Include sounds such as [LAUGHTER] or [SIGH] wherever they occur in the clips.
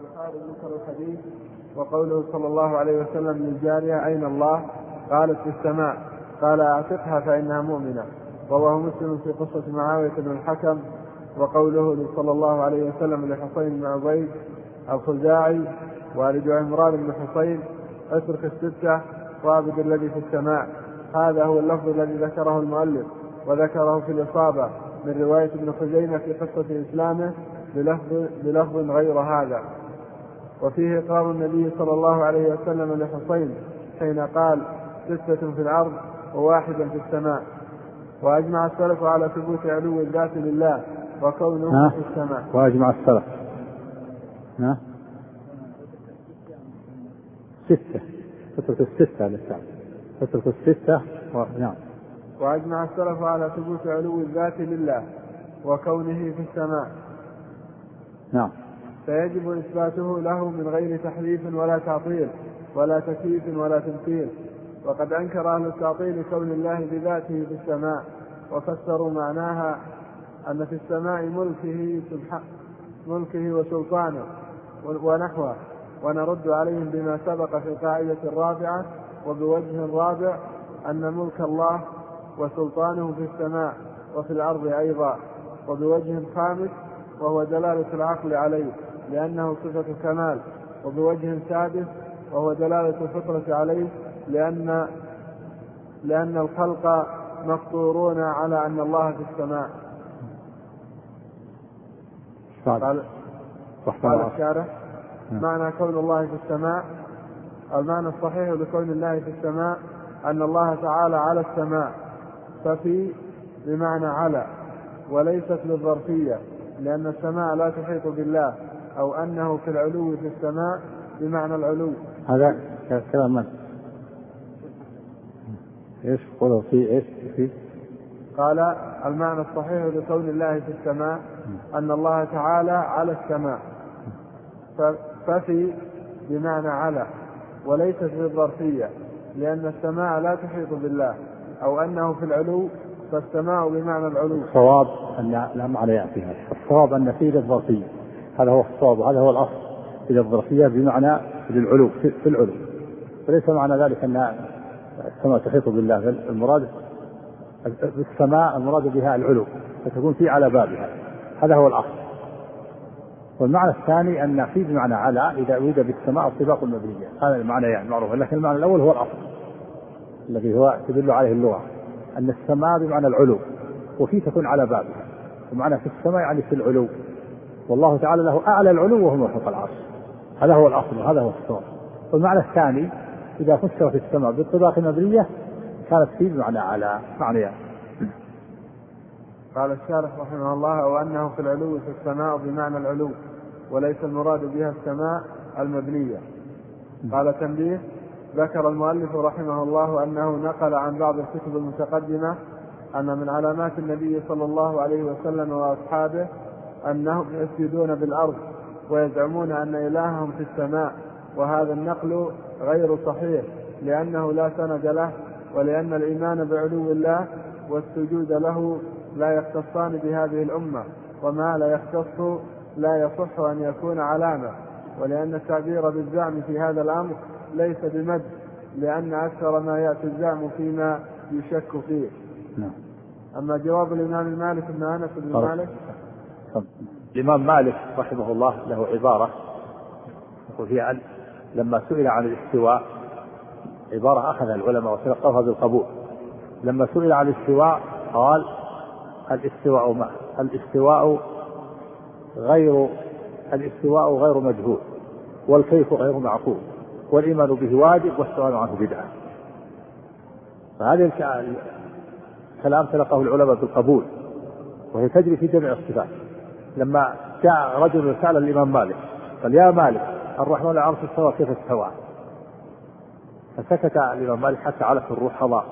البخاري ذكر الحديث وقوله صلى الله عليه وسلم للجارية أين الله؟ قالت في السماء. قال أعتقها فإنها مؤمنة. رواه مسلم في قصة معاوية بن الحكم وقوله صلى الله عليه وسلم لحسين بن عبيد الخزاعي والد عمران بن حسين اترك الستة واعبد الذي في السماء. هذا هو اللفظ الذي ذكره المؤلف وذكره في الإصابة من رواية ابن خزيمة في قصة إسلامه بلفظ, بلفظ غير هذا. وفيه إقرار النبي صلى الله عليه وسلم لحسين حين قال ستة في الأرض وواحدا في السماء. وأجمع السلف على ثبوت علو الذات لله وكونه في السماء. وأجمع السلف. ها؟ ستة. تترك الستة للسعد تترك الستة و... نعم. وأجمع السلف على ثبوت علو الذات لله وكونه في السماء. نعم. فيجب إثباته له من غير تحريف ولا تعطيل ولا تكييف ولا تمثيل. وقد أنكر أهل التعطيل كون الله بذاته في السماء وفسروا معناها أن في السماء ملكه ملكه وسلطانه ونحوه ونرد عليهم بما سبق في القاعدة الرابعة وبوجه رابع أن ملك الله وسلطانه في السماء وفي الأرض أيضا وبوجه خامس وهو دلالة العقل عليه. لأنه صفة كمال وبوجه سادس وهو دلالة الفطرة عليه لأن لأن الخلق مفطورون على أن الله في السماء. قال قال الشارح نعم. معنى كون الله في السماء المعنى الصحيح لكون الله في السماء أن الله تعالى على السماء ففي بمعنى على وليست للظرفية لأن السماء لا تحيط بالله. أو أنه في العلو في السماء بمعنى العلو. هذا كلام من؟ إيش قوله في إيش في؟ قال المعنى الصحيح لكون الله في السماء أن الله تعالى على السماء. ففي بمعنى على وليست للظرفية لأن السماء لا تحيط بالله. أو أنه في العلو فالسماء بمعنى العلو. الصواب أن لا معنى يأتي هذا الصواب أن فيه للظرفية هذا هو الصواب وهذا هو الأصل إلى الظرفية بمعنى للعلو في العلو. وليس معنى ذلك أن السماء تحيط بالله المراد بالسماء المراد بها العلو فتكون في على بابها. هذا هو الأصل. والمعنى الثاني أن في بمعنى على إذا أريد بالسماء الطباق المبنية هذا المعنى يعني معروف لكن المعنى الأول هو الأصل الذي هو تدل عليه اللغة. أن السماء بمعنى العلو وفي تكون على بابها. ومعنى في السماء يعني في العلو. والله تعالى له أعلى العلو وهو فوق العرش. هذا هو الأصل وهذا هو الصواب. والمعنى الثاني إذا فسر في السماء بالطباق المبنية كانت فيه بمعنى على معنى. قال الشارح رحمه الله أو أنه في العلو في السماء بمعنى العلو وليس المراد بها السماء المبنية. قال تنبيه ذكر المؤلف رحمه الله أنه نقل عن بعض الكتب المتقدمة أن من علامات النبي صلى الله عليه وسلم وأصحابه أنهم يسجدون بالأرض ويزعمون أن إلههم في السماء وهذا النقل غير صحيح لأنه لا سند له ولأن الإيمان بعلو الله والسجود له لا يختصان بهذه الأمة وما لا يختص لا يصح أن يكون علامة ولأن التعبير بالزعم في هذا الأمر ليس بمد لأن أكثر ما يأتي الزعم فيما يشك فيه. نعم. أما جواب الإمام مالك بن أنس بن مالك؟ الإمام مالك رحمه الله له عبارة يقول فيها لما سئل عن الاستواء عبارة أخذها العلماء وتلقوها بالقبول لما سئل عن الاستواء قال الاستواء ما؟ الاستواء غير الاستواء غير مجهول والكيف غير معقول والإيمان به واجب والسؤال عنه بدعة. فهذه الكلام تلقاه العلماء بالقبول وهي تجري في جميع الصفات. لما جاء رجل سأل الإمام مالك قال يا مالك الرحمن العرش استوى كيف استوى؟ فسكت الإمام مالك حتى علت الروح حضار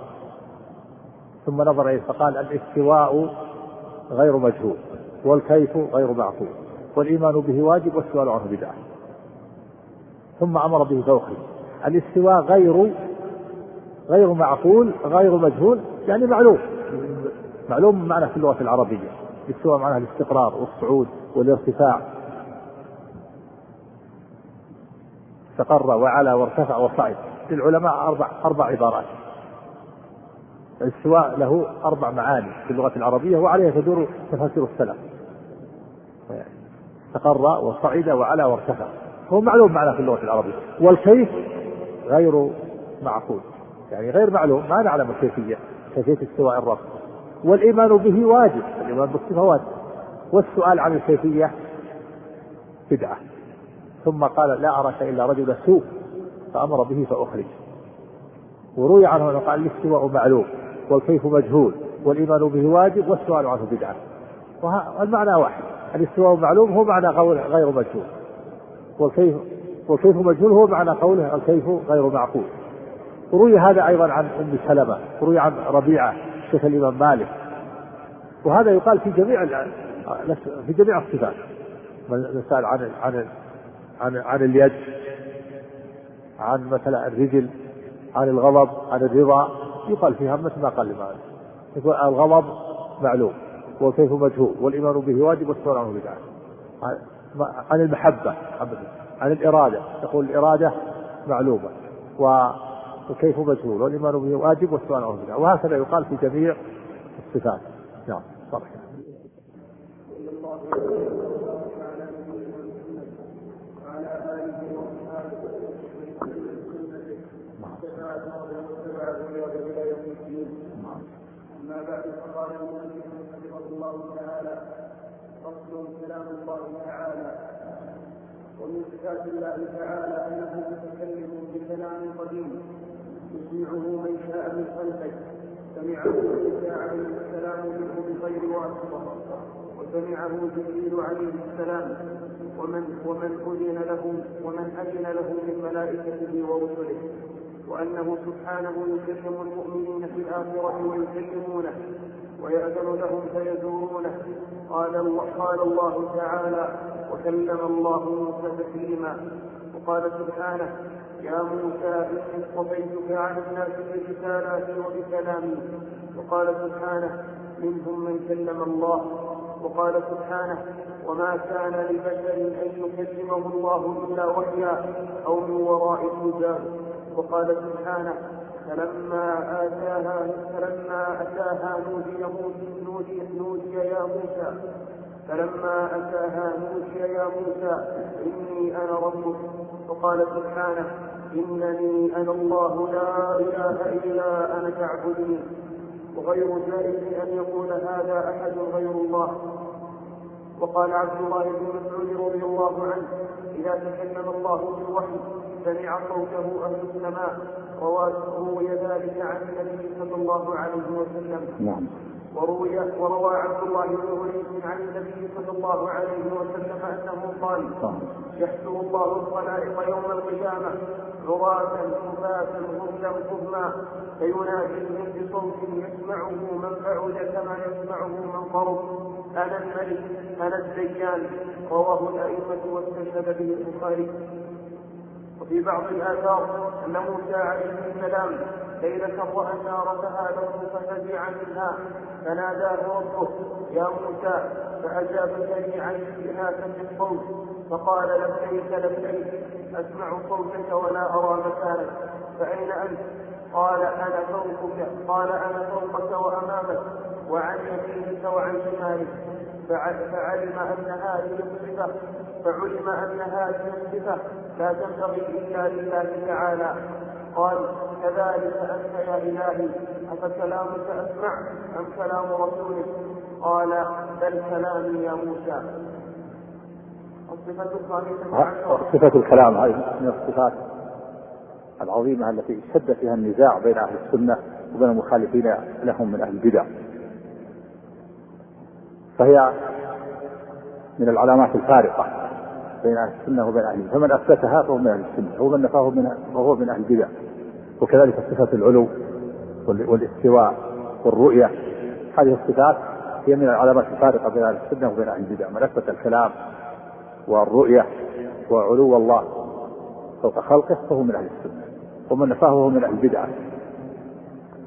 ثم نظر إليه فقال الاستواء غير مجهول والكيف غير معقول والإيمان به واجب والسؤال عنه بدعة. ثم أمر به ذوقه الاستواء غير غير معقول غير مجهول يعني معلوم معلوم معنى في اللغة العربية. الاستواء معناه الاستقرار والصعود والارتفاع. استقر وعلى وارتفع وصعد. للعلماء أربع أربع عبارات. الاستواء له أربع معاني في اللغة العربية وعليها تدور تفاسير السلف. استقر وصعد وعلى وارتفع. هو معلوم معناه في اللغة العربية. والكيف غير معقول. يعني غير معلوم ما نعلم الكيفية كيفية استواء الرب. والإيمان به واجب الإيمان بالصفة واجب. والسؤال عن الكيفية بدعة. ثم قال لا أراك إلا رجل سوء فأمر به فأخرج. وروي عنه أنه قال الاستواء معلوم والكيف مجهول والإيمان به واجب والسؤال عنه بدعة. والمعنى واحد. الاستواء معلوم هو معنى قول غير مجهول. والكيف والكيف مجهول هو معنى قوله الكيف غير معقول. وروي هذا أيضا عن أم سلمة وروي عن ربيعة شيخ الإمام مالك. وهذا يقال في جميع في جميع الصفات. سأل عن عن عن عن اليد عن مثلا الرجل عن الغضب عن الرضا يقال فيها مثل ما قال الإمام يقول الغضب معلوم والكيف مجهول والإيمان به واجب والسؤال عنه بدعة. عن المحبة عن الإرادة. يقول الإرادة معلومة. والكيف مجهول والإيمان به واجب والسؤال عنه بدعة وهكذا يقال في جميع الصفات. نعم صحيح أما بعد فقال الله تعالى كلام الله تعالى ومن صفات الله تعالى أنه متكلم بكلام قديم يسمعه من شاء من خلقه سمعه عيسى عليه السلام منه بغير واسطة. وسمعه جبريل عليه السلام. ومن ومن أذن له ومن أذن له من ملائكته ورسله. وأنه سبحانه يكلم المؤمنين في الآخرة ويكلمونه. ويأذن لهم فيزورونه. قال قال الله تعالى وكلم الله موسى تكليما. وقال سبحانه يا موسى إني اصطفيتك على الناس برسالاتي وبكلامي. وقال سبحانه منهم من كلم الله. وقال سبحانه وما كان لبشر أن يكلمه الله إلا وحيا أو من وراء حجاب وقال سبحانه فلما آتاها فلما أتاها نودي نودي نودي يا موسى. فلما أتاها نودي يا موسى إني أنا ربك. وقال سبحانه إنني أنا الله لا إله إلا أنا فاعبدني. وغير ذلك أن يقول هذا أحد غير الله. وقال عبد الله بن مسعود رضي الله عنه إذا تكلم الله بالوحي سمع صوته أهل السماء. روي ذلك عن النبي صلى الله عليه وسلم. نعم. وروي وروى عبد الله بن هريث عن النبي صلى الله عليه وسلم أنه قال يحشر الله الخلائق يوم القيامة عراة كفاة غرلا غرما فيناديهم بصوت يسمعه من بعد كما يسمعه من قرب أنا الملك أنا الديان. رواه الأئمة واستشهد به البخاري. وفي بعض الآثار أن موسى عليه السلام ليلة رأى النار فهاله ففزع منها. فناداه ربه يا موسى فأجاب سريعا انتهاكا بالصوت فقال لبيك لبيك أسمع صوتك ولا أرى مكانك فأين أنت؟ قال أنا فوقك. قال أنا فوقك وأمامك وعن يمينك وعن شمالك. فعلم أن هذه الصفة فعلم أن هذه الصفة لا تنبغي إلا لله تعالى. قال كذلك أنت يا إلهي أفكلامك أسمع أم كلام رسولك؟ قال بل كلامي يا موسى. صفة الكلام هذه من الصفات العظيمة التي اشتد فيها النزاع بين أهل السنة وبين المخالفين لهم من أهل البدع. فهي من العلامات الفارقة. بين أهل السنة وبين أهل فمن أثبتها فهو من أهل السنة ومن نفاه من فهو من أهل البدع. وكذلك صفة العلو والاستواء والرؤية. هذه الصفات هي من العلامات الفارقة بين أهل السنة وبين أهل البدع. من أثبت الكلام والرؤية وعلو الله فوق خلقه فهو من أهل السنة. ومن نفاه فهو من أهل البدعة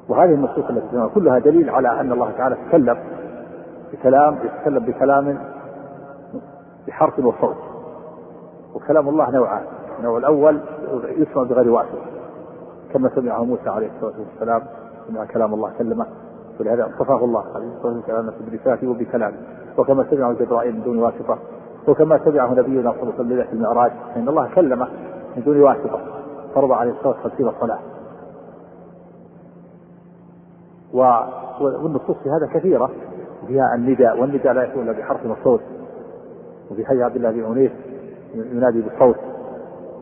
وهذه النصوص التي كلها دليل على أن الله تعالى تكلم بكلام يتكلم بكلام بحرف وصوت. وكلام الله نوعان. النوع الأول يسمع بغير واسطة كما سمعه موسى عليه الصلاة والسلام سمع كلام الله كلمه. ولهذا اصطفاه الله عليه الصلاة والسلام بلسانه وبكلامه. وكما سمعه جبرائيل من دون واسطة. وكما سمعه نبينا صلى الله عليه وسلم المعراج فإن الله كلمه من دون واسطة. فرض عليه الصلاة والسلام الصلاة. والنصوص في هذا كثيرة. فيها النداء والنداء لا يكون إلا بحرف وصوت وفي حديث عبد الله بن عنيف ينادي بالصوت.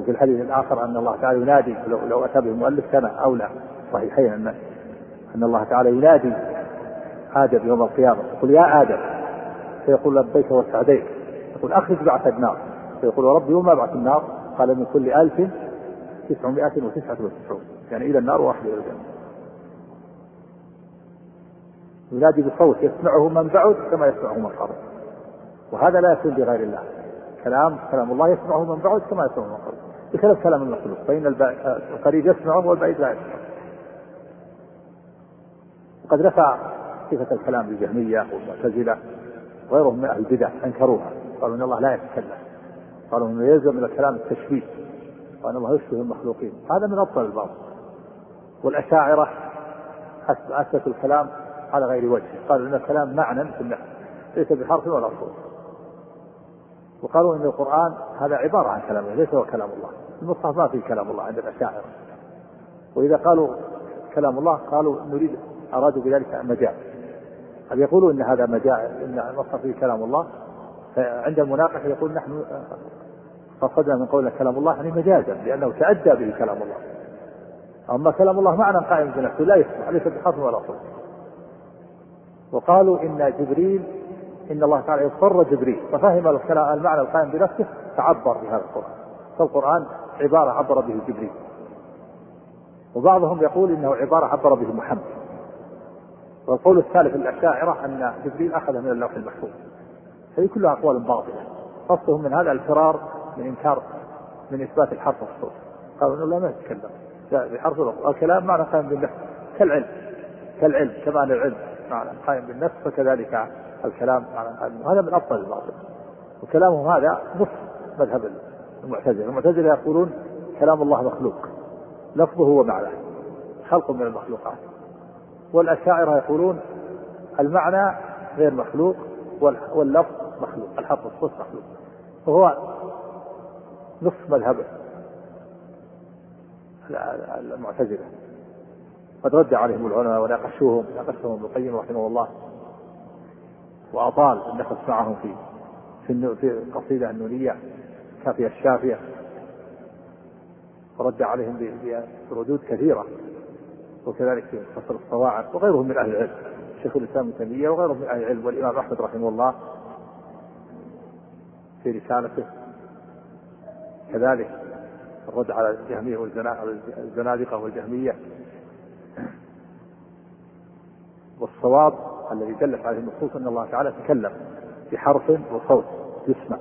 وفي الحديث الآخر أن الله تعالى ينادي لو, لو أتى به المؤلف كان اولى صحيحين ان أن الله تعالى ينادي آدم يوم القيامة. يقول يا آدم. فيقول لبيك وسعديك. يقول أخرج بعث النار. فيقول ربي وما بعث النار؟ قال من كل ألف تسعمائة وتسعة وتسعون يعني إلى النار واحد إلى الجنة. ينادي بصوت يسمعه من بعد كما يسمعه من قرب وهذا لا يكون بغير الله. كلام كلام الله يسمعه من بعد كما يسمعه من قرب بخلاف كلام المخلوق فإن القريب يسمعه والبعيد لا يسمعه وقد رفع صفة الكلام للجهمية والمعتزلة وغيرهم من أهل البدع أنكروها. قالوا إن الله لا يتكلم. قالوا إنه يلزم من الكلام التشبيه وأن الله يشبه المخلوقين. هذا من أبطل الباطل. والأشاعرة أثبتوا الكلام على غير وجه. قالوا إن الكلام معنى في النحو ليس بحرف ولا صوت. وقالوا إن القرآن هذا عبارة عن كلام الله ليس هو كلام الله. المصحف ما فيه كلام الله عند الأشاعرة. وإذا قالوا كلام الله قالوا نريد أرادوا بذلك مجاز هل يقولوا إن هذا مجاز إن المصحف فيه كلام الله؟ فعند المناقشة يقول نحن قصدنا من قولنا كلام الله يعني مجازا لأنه تأدى به كلام الله. أما كلام الله معنى قائم بنفسه لا يسمع ليس بحرف ولا صوت. وقالوا إن جبريل إن الله تعالى يضطر جبريل. ففهم الكلام المعنى القائم بنفسه فعبر بهذا القرآن. فالقرآن عبارة عبر به جبريل. وبعضهم يقول إنه عبارة عبر به محمد. والقول الثالث الأشاعرة أن جبريل أخذ من اللوح المحفوظ. هذه كلها أقوال باطلة. قصدهم من هذا الفرار من إنكار من إثبات الحرف والصوت. قالوا إنه لا ما يتكلم. بحرف الكلام معنى قائم بالنفس. كالعلم. كالعلم كمعنى العلم. معنى قائم بالنفس فكذلك الكلام هذا من ابطل الباطل. وكلامهم هذا نصف مذهب المعتزلة. المعتزلة يقولون كلام الله مخلوق. لفظه ومعناه. خلق من المخلوقات. والأشاعرة يقولون المعنى غير مخلوق واللفظ مخلوق. الحرف والصوت مخلوق. وهو نصف مذهب المعتزلة. قد رد عليهم العلماء وناقشوهم. ناقشهم ابن القيم رحمه الله. وأطال النفس معهم في في القصيده النونية كافية الشافية ورد عليهم بردود كثيرة وكذلك في فصل الصواعق وغيرهم من أهل العلم شيخ الإسلام ابن تيمية وغيرهم من أهل العلم والإمام أحمد رحمه الله في رسالته. كذلك الرد على الجهمية والزنادقه والجهمية. والصواب الذي دلت عليه النصوص أن الله تعالى تكلم بحرف وصوت يسمع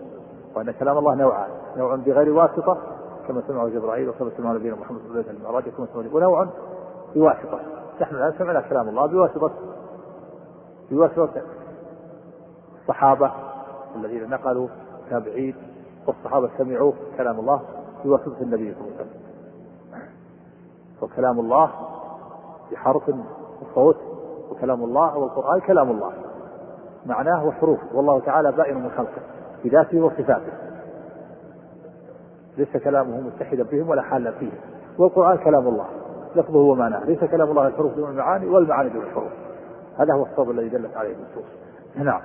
وأن كلام الله نوعان نوع بغير واسطة كما سمعه جبرائيل وكما سمعه نبينا محمد صلى الله عليه وسلم المعراج كما سمعه ونوع بواسطة. نحن الآن سمعنا كلام الله بواسطة بواسطة الصحابة الذين نقلوا تابعين والصحابة سمعوا كلام الله بواسطة النبي صلى الله عليه وسلم. وكلام الله بحرف وصوت وكلام الله والقرآن كلام الله. معناه وحروفه والله تعالى بائن من خلقه. بذاته وصفاته. ليس كلامه متحدا بهم ولا حالا فيهم. والقرآن كلام الله. لفظه ومعناه. ليس كلام الله الحروف دون المعاني والمعاني دون الحروف. هذا هو الصواب الذي دلت عليه النصوص نعم.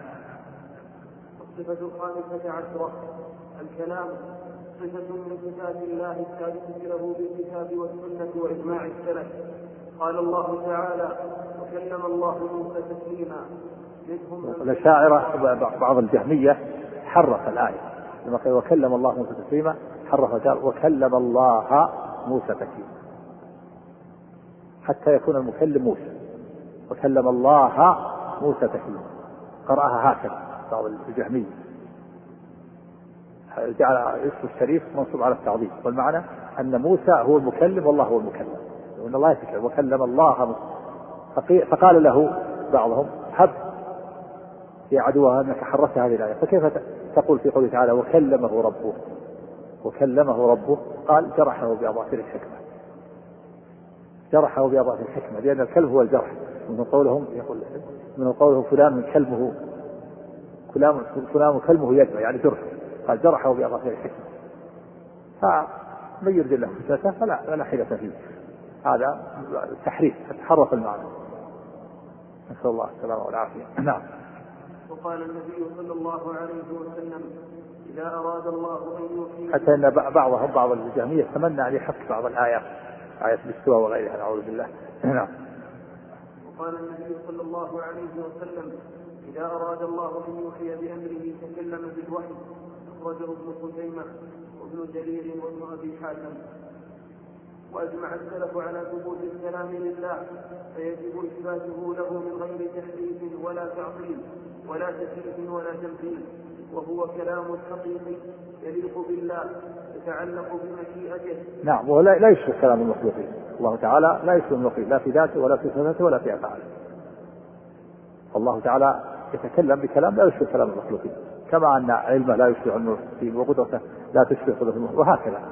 الصفة الخامسة عشرة الكلام صفة من صفات الله الثابتة له بالكتاب والسنة وإجماع السلف. قال الله تعالى وكلم الله موسى تكليما الأشاعرة بعض الجهمية حرف الآية. لما قال وكلم الله موسى تكليما حرف قال وكلم الله موسى تكليما حتى يكون المكلم موسى. وكلم الله موسى تكليما قرأها هكذا بعض الجهمية. جعل اسم الشريف منصوب على التعظيم. والمعنى أن موسى هو المكلم والله هو المكلم. وإن الله يتكلم. وكلم الله فقال له بعضهم هب يا عدوها أنك حرست هذه الآية فكيف تقول في قوله تعالى وكلمه ربه وكلمه ربه قال جرحه بأظافر الحكمة جرحه بأظافر الحكمة لأن الكلب هو الجرح. من قولهم يقول من قولهم فلان كلبه فلان فلان كلبه يجمع يعني جرح. قال جرحه بأظافر الحكمة فمن يرد الله فتنته فلا فلا حيلة فيه. هذا تحريف تحرف المعنى. نسأل الله السلامة والعافية. نعم. وقال النبي صلى الله عليه وسلم إذا أراد الله أن يوحي حتى أن بعضهم بعض الجهمية تمنى أن يحق بعض الآيات آية الاستواء وغيرها نعوذ بالله. نعم. وقال النبي صلى الله عليه وسلم إذا أراد الله أن يوحي بأمره تكلم بالوحي. أخرجه ابن خزيمة وابن جرير وابن أبي حاتم. وأجمع السلف على ثبوت الكلام لله فيجب إثباته له من غير تحريف ولا تعطيل ولا تكييف ولا تمثيل وهو كلام حقيقي يليق بالله يتعلق بمشيئته. نعم وهو لا يشبه كلام المخلوقين. الله تعالى لا يشبه المخلوقين لا في ذاته ولا في صفاته ولا في أفعاله. الله تعالى يتكلم بكلام لا يشبه كلام المخلوقين. كما أن علمه لا يشبه المخلوقين وقدرته لا تشبه قدرة وهكذا.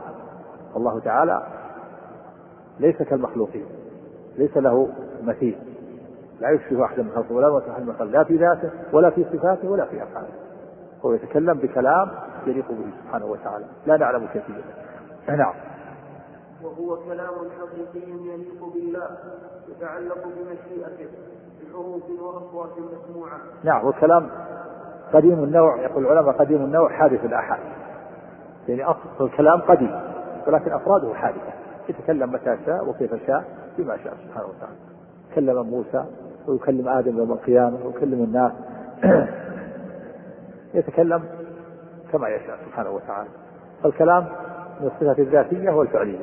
الله تعالى ليس كالمخلوقين ليس له مثيل لا يشبه أحدا من خلقه ولا مثل أحد من خلقه لا في ذاته ولا في صفاته ولا في أفعاله. هو يتكلم بكلام يليق به سبحانه وتعالى لا نعلم كيفيته نعم. وهو كلام حقيقي يليق بالله يتعلق بمشيئته بحروف وأصوات مسموعة. نعم وكلام قديم النوع يقول العلماء قديم النوع حادث الآحاد. يعني أصل الكلام قديم ولكن أفراده حادثة. يتكلم متى شاء وكيف شاء بما شاء سبحانه وتعالى. كلم موسى ويكلم آدم يوم القيامة ويكلم الناس. [CLEARS THROAT] يتكلم كما يشاء سبحانه وتعالى. فالكلام من الصفة الذاتية والفعلية.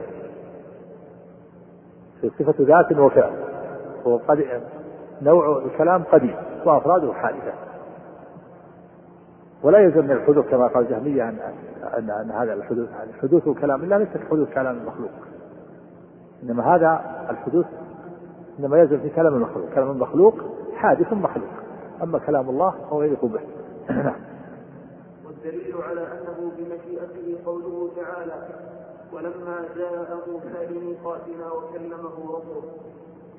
في صفة ذات وفعل. هو قد نوع الكلام قديم وأفراده حادثة. ولا يلزم من الحدوث كما قال الجهمية أن أن, أن هذا الحدوث حدوث كلام الله ليس كحدوث كلام المخلوق. إنما هذا الحدوث إنما يلزم في كلام المخلوق. كلام المخلوق حادث مخلوق أما كلام الله فهو يليق به. [CLEARS THROAT] والدليل على أنه بمشيئته قوله تعالى ولما جاء موسى لميقاتنا وكلمه ربه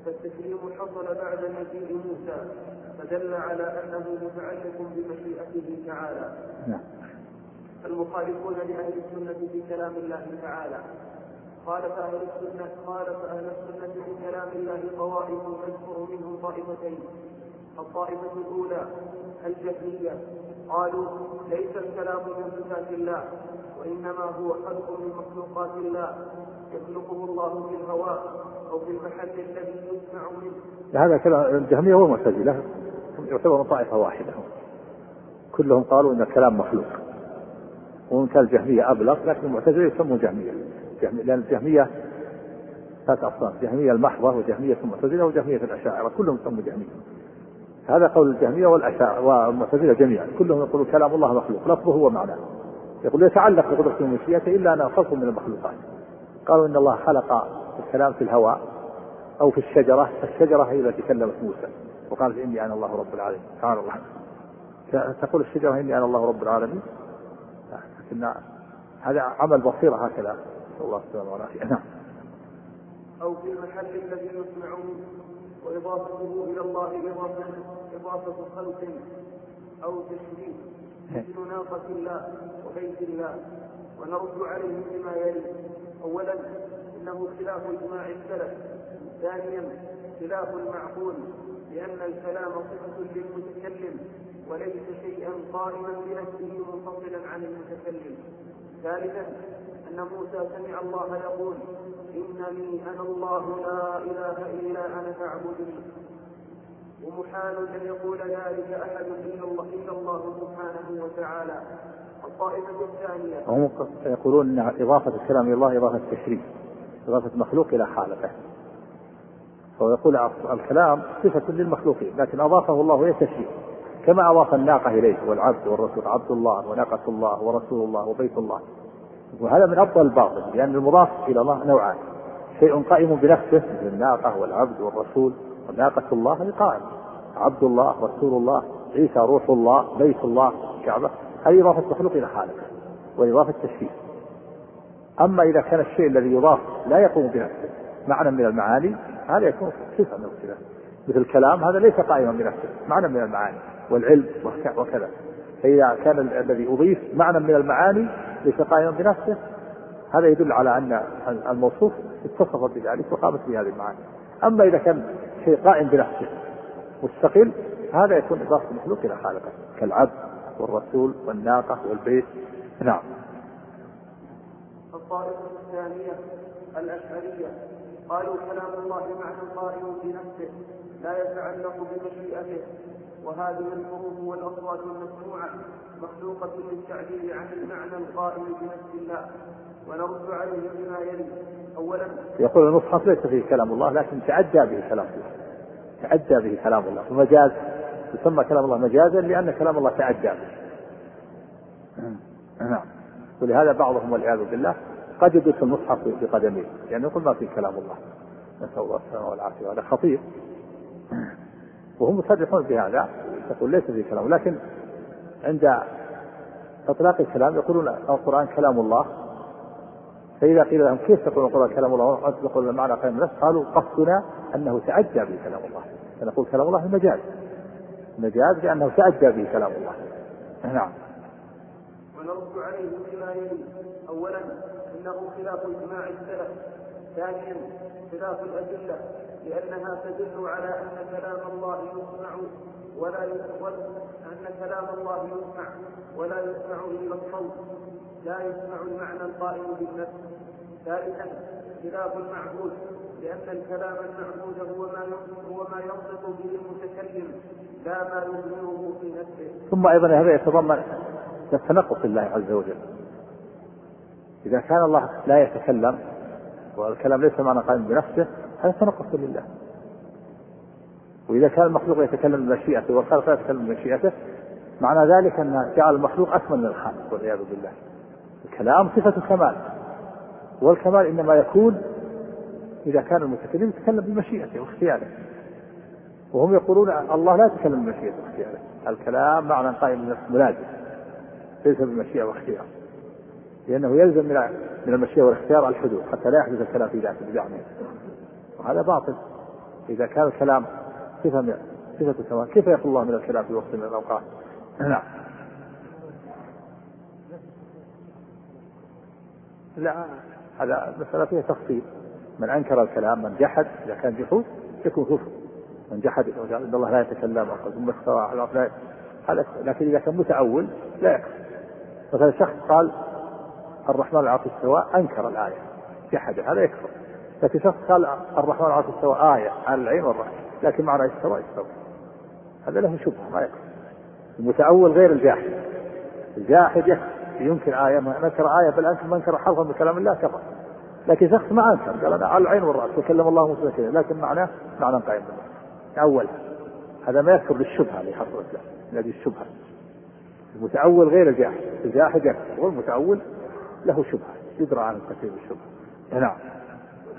فالتكريم حصل بعد مجيء موسى فدل على أنه متعلق بمشيئته تعالى. نعم. المخالفون لأهل السنة في كلام الله تعالى. خالف أهل السنة خالف أهل السنة في كلام الله طوائف نذكر منهم طائفتين. الطائفة الأولى الجهمية. قالوا ليس الكلام من صفات الله وإنما هو خلق من مخلوقات الله. يخلقه الله في الهواء أو في المحل الذي يسمع منه. هذا كلام الجهمية والمعتزلة يعتبرون طائفة واحدة كلهم قالوا إن الكلام مخلوق. وإن كان الجهمية أبلغ لكن المعتزلة يسمون جهمية. لأن الجهمية ثلاث أصناف جهمية المحضة وجهمية المعتزلة وجهمية الأشاعرة كلهم يسمون جهمية. هذا قول الجهمية والأشاعرة والمعتزلة جميعا كلهم يقولون كلام الله مخلوق لفظه ومعناه يقول يتعلق بقدرة ومشيئته إلا أنه خلق من المخلوقات. قالوا إن الله خلق الكلام في الهواء أو في الشجرة الشجرة هي التي كلمت موسى وقالت إني أنا الله رب العالمين. سبحان الله. تقول الشجرة إني أنا الله رب العالمين؟ لكن هذا عمل بصيرة هكذا. نسأل الله السلامة والعافية. نعم. أو في المحل الذي يسمع وإضافته إلى الله إضافة إضافة خلق أو تشريف مثل ناقة الله وبيت الله. ونرد عليه بما يلي. أولا إنه خلاف إجماع السلف. ثانيا خلاف المعقول لأن الكلام صفة للمتكلم وليس شيئا قائما بنفسه منفصلا عن المتكلم. ثالثا أن موسى سمع الله يقول إنني أنا الله لا إله إلا أنا فاعبدني. ومحال أن يقول ذلك أحد إلا الله إلا الله سبحانه وتعالى. الطائفة الثانية. هم يقولون أن إضافة الكلام إلى الله إضافة تشريف إضافة مخلوق إلى خالقه فهو يقول الكلام صفة للمخلوقين لكن أضافه الله إلى تشريف. كما أضاف الناقة إليه والعبد والرسول عبد الله وناقة الله ورسول الله وبيت الله. وهذا من أفضل الباطل لأن المضاف إلى الله نوعان. شيء قائم بنفسه مثل الناقة والعبد والرسول وناقة الله قائم عبد الله رسول الله عيسى روح الله بيت الله كعبة. هذه إضافة مخلوق إلى خالق وإضافة تشريف أما إذا كان الشيء الذي يضاف لا يقوم بنفسه معنى من المعاني هذا يكون صفة من الصفات مثل الكلام هذا ليس قائما بنفسه معنى من المعاني والعلم وكذا. فإذا كان الذي أضيف معنى من المعاني ليس قائما بنفسه هذا يدل على أن الموصوف اتصف بذلك وقامت به هذه المعاني. أما إذا كان شيء قائم بنفسه مستقل هذا يكون إضافة المخلوق إلى خالقه كالعبد والرسول والناقة والبيت. نعم. الطائفة الثانية الأشعرية. قالوا كلام الله معنى قائم بنفسه لا يتعلق بمشيئته. وهذه الحروف والأصوات المسموعة مخلوقة للتعبير عن المعنى القائم بنفس الله ونرد عليه بما يلي. أولا يقول المصحف ليس فيه كلام الله لكن تعدى به كلام الله. تعدى به كلام الله. ومجاز يسمى كلام الله مجازا لأن كلام الله تعدى به. نعم. ولهذا بعضهم والعياذ بالله قد يدرس المصحف بقدميه لأنه يعني يقول ما في كلام الله. نسأل الله السلامة والعافية. هذا خطير. وهم يصرحون بهذا يقول ليس في كلام لكن عند إطلاق الكلام يقولون القرآن كلام الله. فإذا قيل لهم كيف تقول القرآن كلام الله؟ وأنتم تقولون المعنى قيم النفس قالوا قصدنا أنه تعدى به كلام الله. فنقول كلام الله مجاز. مجاز لأنه تعدى به كلام الله. نعم. ونرد عليه بما يلي. أولا إنه خلاف إجماع السلف. ثانيا خلاف الأدلة. لأنها تدل على أن كلام الله يسمع ولا يسمع أن كلام الله يسمع ولا يسمع إلا الصوت. لا يسمع المعنى القائم بالنفس. ثالثا خلاف المعبود. لأن الكلام المعبود هو ما هو ما ينطق به المتكلم لا ما يظهره في نفسه. ثم أيضا هذا يتضمن التنقص لله عز وجل. إذا كان الله لا يتكلم والكلام ليس معنى قائم بنفسه هذا تنقص لله. وإذا كان المخلوق يتكلم بمشيئته والخالق لا يتكلم بمشيئته معنى ذلك أن جعل المخلوق أكمل من الخالق والعياذ بالله. الكلام صفة كمال والكمال إنما يكون إذا كان المتكلم يتكلم بمشيئته واختياره. وهم يقولون الله لا يتكلم بمشيئته واختياره. الكلام معنى قائم بنفس ملازم. ليس بمشيئة واختيار. لأنه يلزم من من المشيئة والاختيار الحدود حتى لا يحدث الكلام في ذاته بزعمه وهذا باطل. إذا كان الكلام صفة صفة كمال كيف يقول الله من الكلام في وقت من الأوقات؟ نعم. لا هذا مسألة فيها تفصيل. من أنكر الكلام من جحد إذا كان جحود يكون كفر. من جحد إن الله لا يتكلم ثم استوى على هذا لكن إذا كان متأول لا يكفر. مثلا شخص قال الرحمن العرش استوى أنكر الآية. جحد هذا يكفر. لكن شخص قال الرحمن العرش استوى آية على العين والرأس. لكن معنى استوى استوى. هذا له شبهة ما يكفر المتأول غير الجاحد. الجاحد ينكر آية ما نكر آية بل أنكر من انكر حرفا من كلام الله كفر. لكن شخص ما أنكر قال أنا على العين والرأس وكلم الله موسى كذا لكن معناه معنى قائم بالله. أول هذا ما يكفر بالشبهة اللي حصلت له هذه الشبهة. المتأول غير الجاحد. الجاحد يكفر والمتأول له شبهة يدرى عن كثير الشبهة. نعم.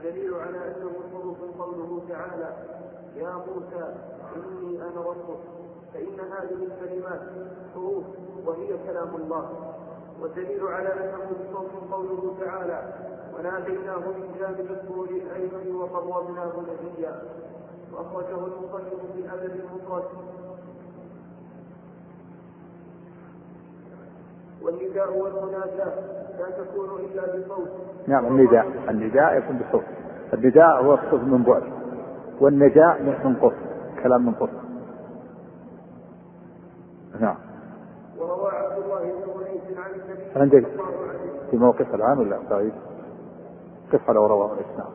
والدليل على أنه حروف قوله تعالى يا موسى إني أنا ربك. فإن هذه الكلمات حروف وهي كلام الله. والدليل على أنه صوت قوله تعالى وناديناه من جانب الطور الأيمن وقربناه نبيا وأخرجه المصنف في الأدب المفرد. والنداء والمناداة لا تكون إلا بصوت نعم النداء. النداء يكون بصوت النداء هو الصوت من بعد والنجاء من قرب كلام من قرب نعم. وروى عبد الله بن انيس عن النبي عندك في موقف الآن ولا بعيد؟ قف لو رواه الإسلام.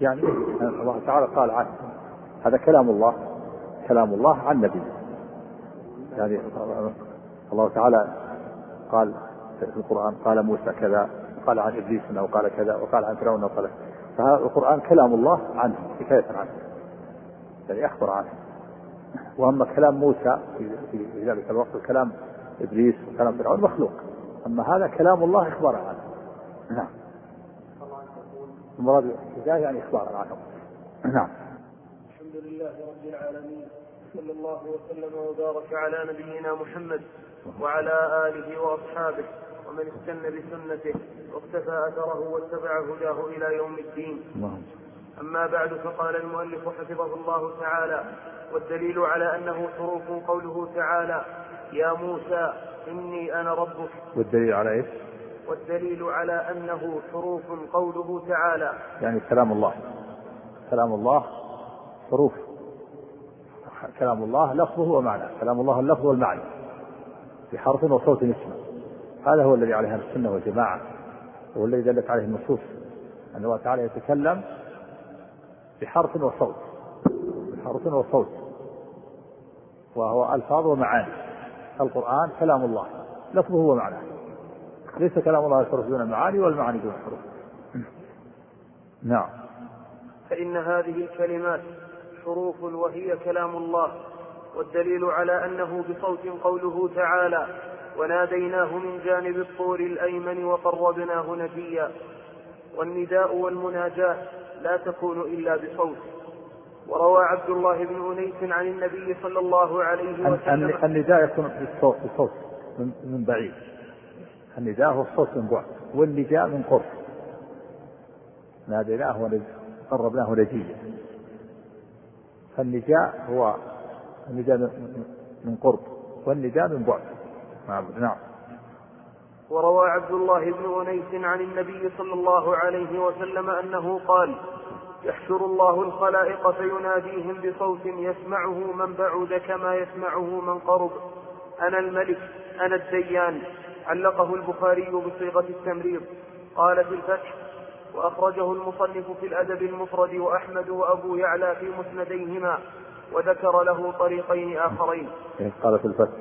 يعني الله تعالى قال عنه هذا كلام الله. كلام الله عن نبي يعني الله تعالى قال في القرآن قال موسى كذا قال عن إبليس إنه قال كذا وقال عن فرعون إنه قال فهذا القرآن كلام الله عنه حكاية عنه. يعني أخبر عنه. وأما كلام موسى في ذلك الوقت كلام إبليس وكلام فرعون مخلوق. أما هذا كلام الله إخبارا عنه. نعم. المراد يعني إخبارا عنه. نعم. لله رب العالمين. صلى الله وسلم وبارك على نبينا محمد وعلى آله وأصحابه ومن استنى بسنته واقتفى أثره واتبع هداه إلى يوم الدين. أما بعد فقال المؤلف حفظه الله تعالى والدليل على أنه حروف قوله تعالى يا موسى إني أنا ربك. والدليل على إيش؟ والدليل على أنه حروف قوله تعالى يعني كلام الله. كلام الله حروف كلام الله لفظه ومعناه. كلام الله اللفظ والمعنى. بحرف وصوت اسمه. هذا هو الذي عليه السنة والجماعة. هو الذي دلت عليه النصوص. أن الله تعالى يتكلم بحرف وصوت. بحرف وصوت. وهو ألفاظ ومعاني. القرآن كلام الله. لفظه ومعناه. ليس كلام الله الحروف دون المعاني والمعاني دون الحروف. نعم. فإن هذه الكلمات حروف وهي كلام الله والدليل على أنه بصوت قوله تعالى وناديناه من جانب الطور الأيمن وقربناه نجيا والنداء والمناجاة لا تكون إلا بصوت. وروى عبد الله بن أنيس عن النبي صلى الله عليه وسلم النداء يكون بالصوت بصوت من بعيد. النداء هو الصوت من بعد والنداء من قرب. ناديناه وقربناه نجيا. فالنداء هو النداء من قرب والنداء من بعد. نعم نعم. وروى عبد الله بن أنيس عن النبي صلى الله عليه وسلم أنه قال يحشر الله الخلائق فيناديهم بصوت يسمعه من بعد كما يسمعه من قرب. أنا الملك أنا الديان. علقه البخاري بصيغة التمريض. قال في الفتح وأخرجه المصنف في الأدب المفرد وأحمد وأبو يعلى في مسنديهما وذكر له طريقين آخرين. إيه، قال في الفتح.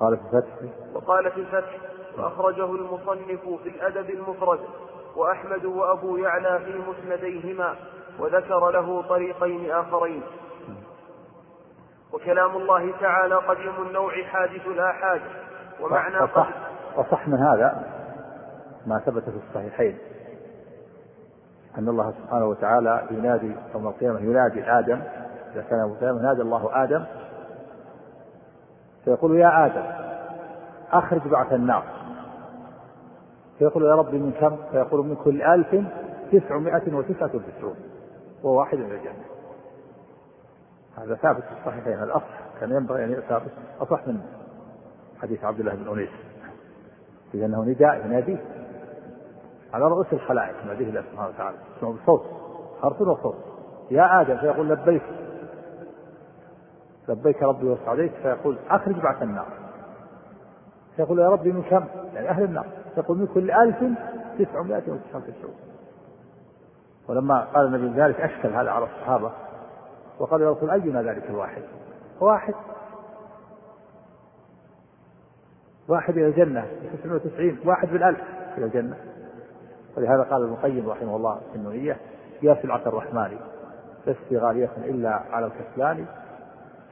قال في الفتح. وقال في الفتح وأخرجه المصنف في الأدب المفرد وأحمد وأبو يعلى في مسنديهما وذكر له طريقين آخرين. وكلام الله تعالى قديم النوع حادث الآحاد ومعنى وصح, وصح من هذا ما ثبت في الصحيحين. أن الله سبحانه وتعالى ينادي يوم القيامة ينادي آدم إذا كان يوم القيامة ينادي الله آدم فيقول يا آدم أخرج بعث النار. فيقول يا ربي من كم؟ فيقول من كل ألف تسعمائة وتسعة وتسعون وواحد من الجنة. هذا ثابت في الصحيحين الأصح كان ينبغي أن يؤتى أصح من حديث عبد الله بن أنيس. إذا أنه نداء يناديه. على رؤوس الخلائق يناديه الله سبحانه وتعالى. اسمه بصوت حرف وصوت. يا آدم فيقول لبيك. لبيك ربي وسعديك فيقول أخرج بعث النار. فيقول يا ربي من كم؟ يعني أهل النار. يقول من كل ألف تسعمائة وتسعة وتسعون. ولما قال النبي ذلك أشكل هذا على الصحابة وقال يا رسول أينا ذلك الواحد؟ واحد. واحد إلى الجنة 99 واحد بالألف إلى الجنة. ولهذا قال ابن القيم رحمه الله في النونية يا سلعة الرحمن لست غالية إلا على الكسلان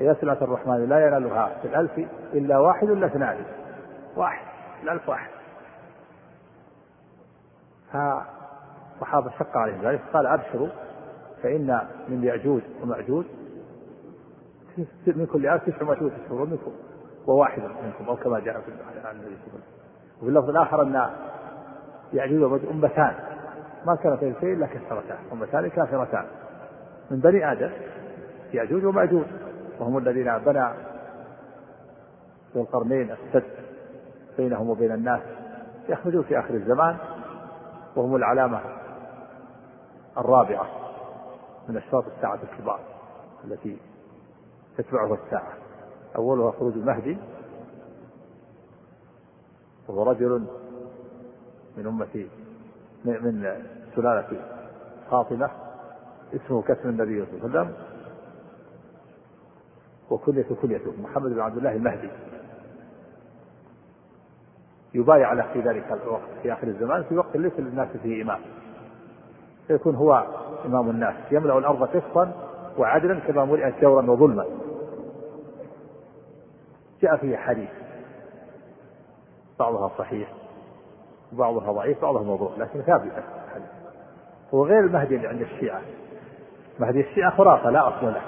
يا سلعة الرحمن لا ينالها في الألف إلا واحد ولا اثنان واحد الألف واحد. فالصحابة شق عليهم ذلك قال أبشروا فإن من يأجوج ومأجوج من كل ألف تسعمائة وتسعون منكم وواحد منكم أو كما جاء في النبي وفي اللفظ الآخر أن يأجوج ومأجوج أمتان. ما كانت شيء إلا كسرتان. أمتان كافرتان. من بني آدم يأجوج ومأجوج. وهم الذين بنى ذو القرنين السد بينهم وبين الناس. يخرجون في آخر الزمان. وهم العلامة الرابعة من أشراط الساعة الكبار التي تتبعها الساعة. أولها خروج المهدي. وهو رجل من أمة من سلالة فاطمة اسمه كاسم النبي صلى الله عليه وسلم. وكلية كليته محمد بن عبد الله المهدي. يبايع له في ذلك الوقت في آخر الزمان في وقت ليس للناس فيه إمام. فيكون هو إمام الناس يملأ الأرض قسطا وعدلا كما ملئت جورا وظلما. جاء فيه حديث بعضها صحيح. وبعضها ضعيف بعضها موضوع لكن ثابتة هو غير المهدي اللي عند الشيعة. مهدي الشيعة خرافة لا أصل له.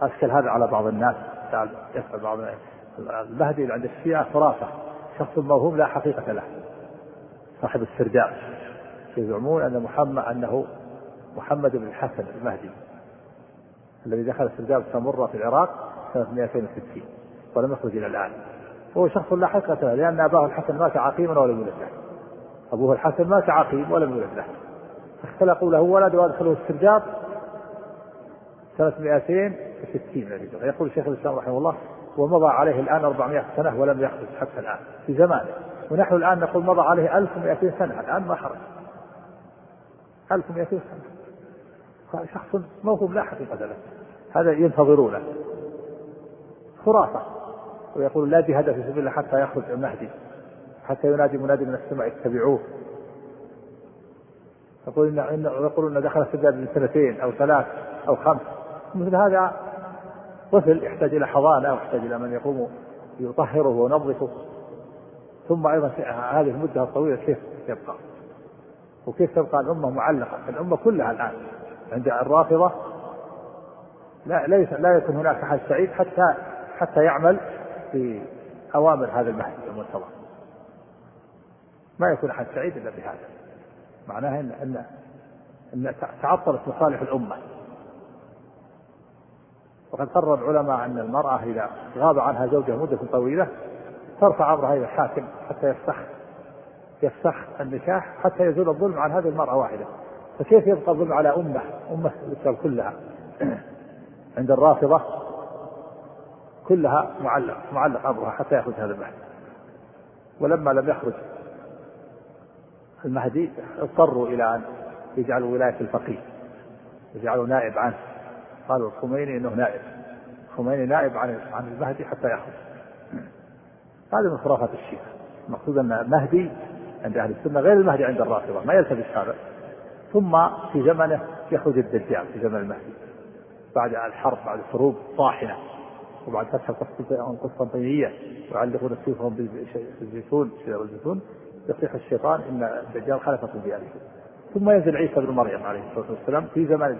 أشكل هذا على بعض الناس يسأل بعض المهدي عند الشيعة خرافة. شخص موهوم لا حقيقة له. صاحب السرداب يزعمون أن محمد أنه محمد بن الحسن المهدي. الذي دخل السرداب سمرة في العراق سنة 260 ولم يخرج إلى الآن. هو شخص لا حقيقة له لأن أباه الحسن مات عقيما ولم يولد له. أبوه الحسن مات عقيم ولم يولد له. اختلقوا له ولد وأدخلوه السرداب سنة 260 يقول. الشيخ الإسلام رحمه الله ومضى عليه الآن 400 سنة ولم يخرج حتى الآن في زمانه. ونحن الآن نقول مضى عليه 1200 سنة الآن ما خرج. 1200 سنة. شخص موهوب لا حقيقة له. هذا ينتظرونه. خرافة. ويقول لا جهاد في سبيل الله حتى يخرج المهدي حتى ينادي منادي من السماء اتبعوه. يقول إن يقول إن دخل السجاد من سنتين أو ثلاث أو خمس. مثل هذا طفل يحتاج إلى حضانة ويحتاج إلى من يقوم يطهره وينظفه. ثم أيضا هذه المدة الطويلة كيف يبقى؟ وكيف تبقى الأمة معلقة؟ الأمة كلها الآن عند الرافضة لا ليس لا يكون هناك أحد سعيد حتى حتى يعمل في أوامر هذا المهدي المنتظر ما يكون أحد سعيد إلا بهذا. معناها أن أن أن تعطلت مصالح الأمة. وقد قرر العلماء أن المرأة إذا غاب عنها زوجها مدة طويلة ترفع أمرها إلى الحاكم حتى يفسخ يفسخ النكاح حتى يزول الظلم عن هذه المرأة واحدة. فكيف يبقى الظلم على أمة؟ أمة الإسلام كلها [CLEARS THROAT] عند الرافضة كلها معلق معلق أمرها حتى يخرج هذا المهدي. ولما لم يخرج المهدي اضطروا إلى أن يجعلوا ولاية الفقيه يجعلوا نائب عنه. قالوا الخميني إنه نائب الخميني نائب عن عن المهدي حتى يخرج هذه من خرافات الشيعة. المقصود أن المهدي عند أهل السنة غير المهدي عند الرافضة ما يلتبس هذا. ثم في زمنه يخرج الدجال في زمن المهدي. بعد الحرب بعد الحروب طاحنة. وبعد فتح القسطنطينية يعلقون سيوفهم بالزيتون شجر الزيتون يصيح الشيطان إن الدجال خلفكم بأهله ثم ينزل عيسى بن مريم عليه الصلاة والسلام في زمن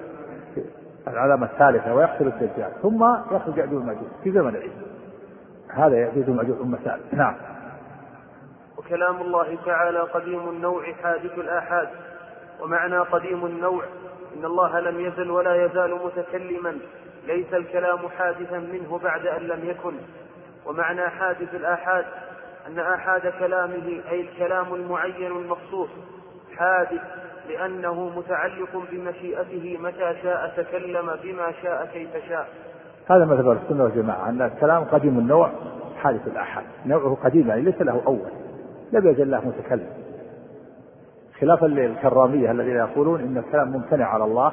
العلامة الثالثة ويقتل الدجال. ثم يخرج يأجوج المأجوج في زمن عيسى. هذا يأجوج المأجوج أمة ثالثة نعم. وكلام الله تعالى قديم النوع حادث الآحاد. ومعنى قديم النوع إن الله لم يزل ولا يزال متكلما. ليس الكلام حادثا منه بعد أن لم يكن. ومعنى حادث الآحاد أن آحاد كلامه أي الكلام المعين المخصوص حادث لأنه متعلق بمشيئته متى شاء تكلم بما شاء كيف شاء. هذا مذهب السنة والجماعة أن الكلام قديم النوع حادث الآحاد. نوعه قديم يعني ليس له أول. لم يزل له متكلم. خلافا للكرامية الذين يقولون إن الكلام ممتنع على الله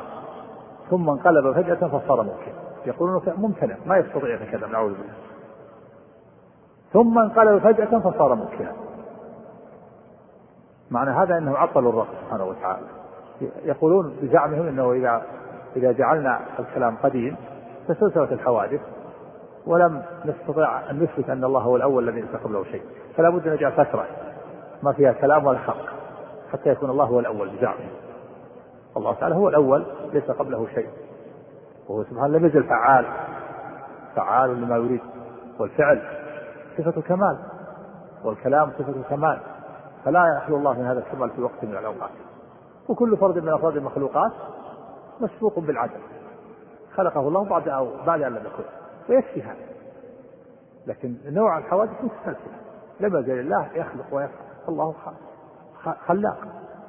ثم انقلب فجأة فصار ممكن يقولون ممتنع ما يستطيع يتكلم نعوذ بالله. ثم انقلب فجأة فصار ممكنا معنى هذا إنه عطلوا الرب سبحانه وتعالى. يقولون بزعمهم إنه اذا إذا جعلنا الكلام قديم تسلسلت الحوادث ولم نستطيع أن نثبت أن الله هو الأول الذي ليس قبله شيء. فلا بد أن نجعل فترة ما فيها كلام ولا حق حتى يكون الله هو الأول بزعمهم. الله تعالى هو الأول ليس قبله شيء. وهو سبحانه لم يزل فعال. فعال لما يريد. والفعل صفة كمال والكلام صفة كمال فلا يخلو الله من هذا الكمال في وقت من الأوقات. وكل فرد من أفراد المخلوقات مسبوق بالعدل. خلقه الله بعد أو بعد أن لم يكن. ويكفي هذا. لكن نوع الحوادث متسلسلة لم يزل الله يخلق ويفعل. الله خلاق.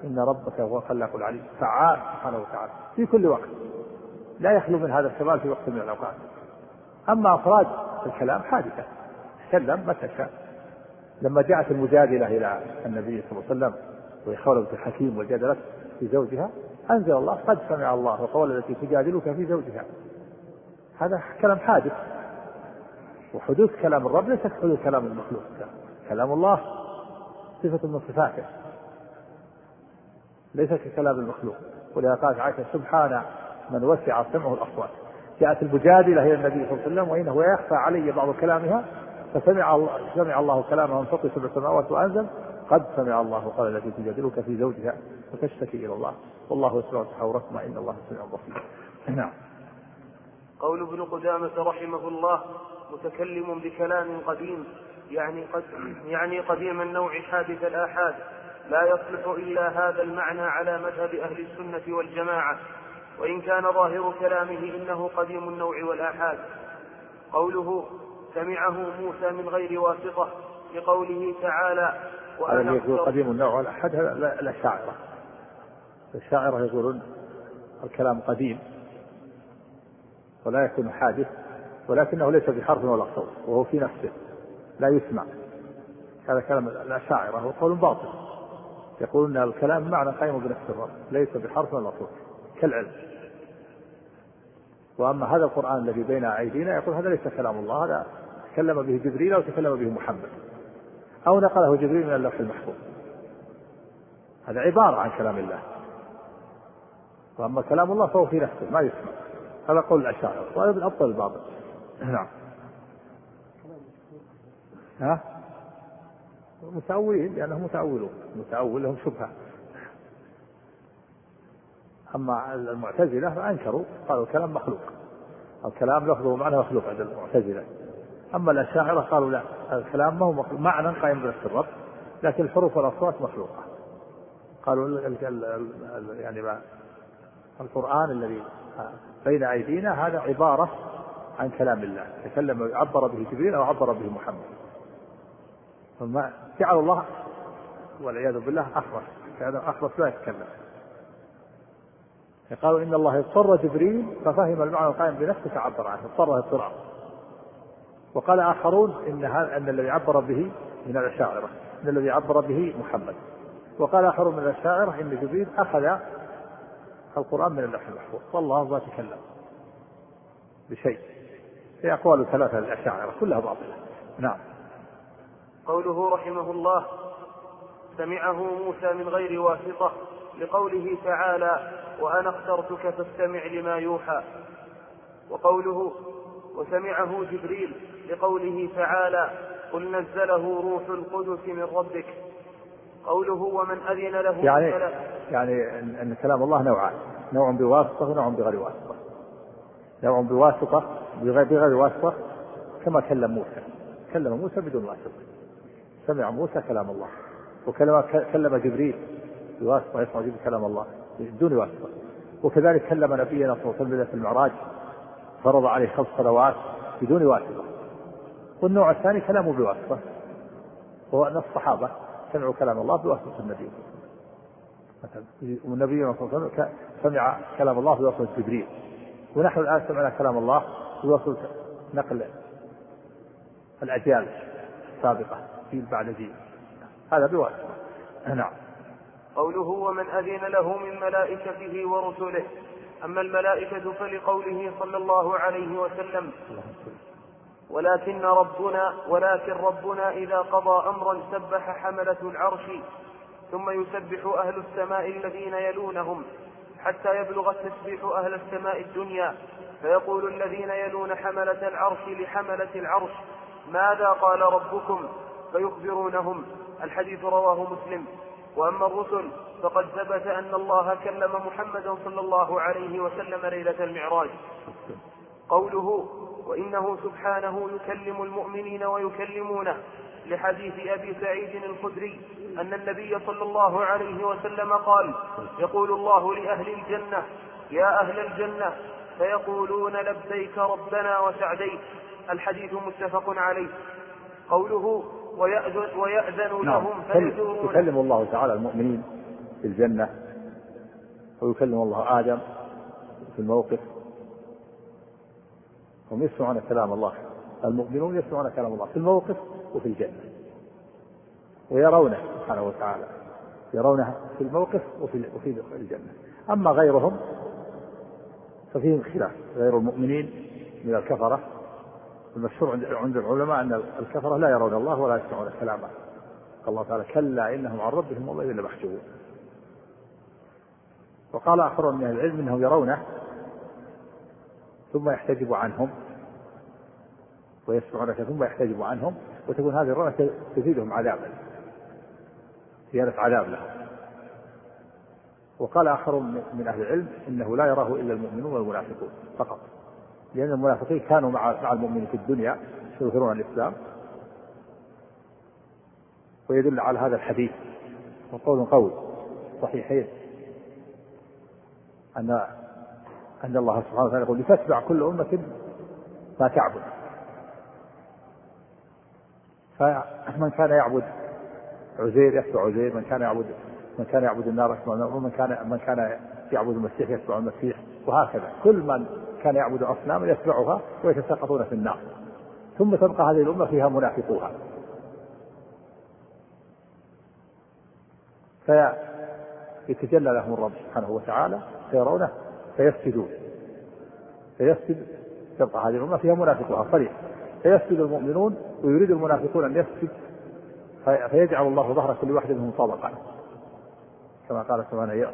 إن ربك هو الخلاق العليم. فعال سبحانه وتعالى. في كل وقت. لا يخلو من هذا الكمال في وقت من الأوقات. أما أفراد الكلام حادثة. تكلم متى شاء لما جاءت المجادلة إلى النبي صلى الله عليه وسلم وهي الحكيم وجادلت في زوجها أنزل الله قد سمع الله وقول التي تجادلك في زوجها. هذا كلام حادث. وحدوث كلام الرب ليس كحدوث كلام المخلوق. كلام الله صفة من صفاته. ليس ككلام المخلوق ولهذا قالت عائشة سبحان من وسع سمعه الأصوات جاءت المجادلة إلى النبي صلى الله عليه وسلم وإنه يخفى علي بعض كلامها فسمع الله سمع الله كلامه وانفطر سبع سماوات وأنزل قد سمع الله قال التي تجادلك في زوجها وتشتكي إلى الله والله يسمع تحاوركما إن الله سميع بصير. نعم. قول ابن قدامة رحمه الله متكلم بكلام قديم يعني قد يعني قديم النوع حادث الآحاد لا يصلح إلا هذا المعنى على مذهب أهل السنة والجماعة وإن كان ظاهر كلامه إنه قديم النوع والآحاد. قوله سمعه موسى من غير واسطة لقوله تعالى وأنا يقول قديم النوع والآحاد هذا الأشاعرة الشاعرة يقولون الكلام قديم ولا يكون حادث ولكنه ليس بحرف ولا صوت وهو في نفسه لا يسمع. هذا كلام الأشاعرة هو قول باطل. يقولون أن الكلام معنى قائم بنفس الرب ليس بحرف ولا صوت كالعلم. وأما هذا القرآن الذي بين أيدينا يقول هذا ليس كلام الله هذا تكلم به جبريل أو تكلم به محمد أو نقله جبريل من اللوح المحفوظ. هذا عبارة عن كلام الله. وأما كلام الله فهو في نفسه ما يسمع. هذا قول الأشاعرة وهذا من أبطل الباطل نعم. ها؟ متأولين لأنهم متأولون متأول لهم شبهة. أما المعتزلة فأنكروا قالوا الكلام مخلوق. الكلام لفظه معنى مخلوق عند المعتزلة. أما الأشاعرة قالوا لا الكلام ما هو معنى قائم بنفس الرب لكن الحروف والأصوات مخلوقة. قالوا يعني ما القرآن الذي بين أيدينا هذا عبارة عن كلام الله. تكلم عبر به جبريل أو عبر به محمد. جعل الله والعياذ بالله أخرس. هذا أخرس لا يتكلم. قالوا إن الله اضطر جبريل ففهم المعنى القائم بنفسه فعبر عنه اضطره اضطرار. وقال آخرون إن هذا أن الذي عبر به من الأشاعرة أن الذي عبر به محمد. وقال آخرون من الأشاعرة إن جبريل أخذ القرآن من اللوح المحفوظ. والله ما تكلم بشيء. هي أقوال ثلاثة للأشاعرة كلها باطلة. نعم. قوله رحمه الله سمعه موسى من غير واسطة لقوله تعالى وأنا اخترتك فاستمع لما يوحى. وقوله وسمعه جبريل لقوله تعالى قل نزله روح القدس من ربك. قوله ومن أذن له يعني يعني أن كلام الله نوعان. نوع بواسطة ونوع بغير واسطة. نوع بواسطة بغير واسطة كما كلم موسى. كلم موسى بدون واسطة. سمع موسى كلام الله. وكلم كلم جبريل بواسطة يسمع جبريل كلام الله بدون واسطة. وكذلك كلم نبينا صلى الله عليه وسلم في المعراج فرض عليه خمس صلوات بدون واسطة. والنوع الثاني كلامه بواسطة. هو أن الصحابة سمعوا كلام الله بواسطة النبي. مثلا والنبي صلى الله عليه وسلم سمع كلام الله بواسطة جبريل. ونحن الآن سمعنا كلام الله بواسطة نقل الأجيال السابقة. جيل بعد جيل هذا بواسطة نعم. قوله ومن أذن له من ملائكته ورسله. أما الملائكة فلقوله صلى الله عليه وسلم ولكن ربنا ولكن ربنا إذا قضى أمرا سبح حملة العرش ثم يسبح أهل السماء الذين يلونهم حتى يبلغ التسبيح أهل السماء الدنيا. فيقول الذين يلون حملة العرش لحملة العرش ماذا قال ربكم؟ فيخبرونهم. الحديث رواه مسلم. وأما الرسل فقد ثبت أن الله كلم محمدا صلى الله عليه وسلم ليلة المعراج. قوله وإنه سبحانه يكلم المؤمنين ويكلمونه لحديث أبي سعيد الخدري أن النبي صلى الله عليه وسلم قال يقول الله لأهل الجنة يا أهل الجنة فيقولون لبيك ربنا وسعديك. الحديث متفق عليه. قوله ويأذن, ويأذن نعم. لهم فيزورون يكلم الله تعالى المؤمنين في الجنة. ويكلم الله آدم في الموقف. هم يسمعون كلام الله. المؤمنون يسمعون كلام الله في الموقف وفي الجنة. ويرونه سبحانه وتعالى. يرونه في الموقف وفي وفي الجنة. أما غيرهم ففيهم خلاف. غير المؤمنين من الكفرة المشهور عند العلماء أن الكفرة لا يرون الله ولا يسمعون كلامه. الله تعالى كلا إنهم عن ربهم والله لمحجوبون وقال آخرون من العلم أنهم يرونه ثم يحتجب عنهم ويسمعونك ثم يحتجب عنهم وتكون هذه الرؤية تزيدهم عذابا. زيادة عذاب لهم. وقال آخر من أهل العلم إنه لا يراه إلا المؤمنون والمنافقون فقط. لأن المنافقين كانوا مع مع المؤمنين في الدنيا يظهرون الإسلام. ويدل على هذا الحديث. وقول قول صحيحين. أن أن الله سبحانه وتعالى يقول لتتبع كل أمة ما تعبد. فمن كان يعبد عزير يتبع عزير من كان يعبد من كان يعبد النار يتبع النار ومن كان من كان يعبد المسيح يتبع المسيح وهكذا. كل من كان يعبد أصناما يتبعها ويتساقطون في النار. ثم تبقى هذه الأمة فيها منافقوها. فيتجلى لهم الرب سبحانه وتعالى فيرونه فيسجدون. فيسجد تبقى هذه الأمة فيها منافقوها. صريح. فيسجد المؤمنون ويريد المنافقون أن يسجد فيجعل الله ظهر كل واحد منهم طبقا كما قال سبحانه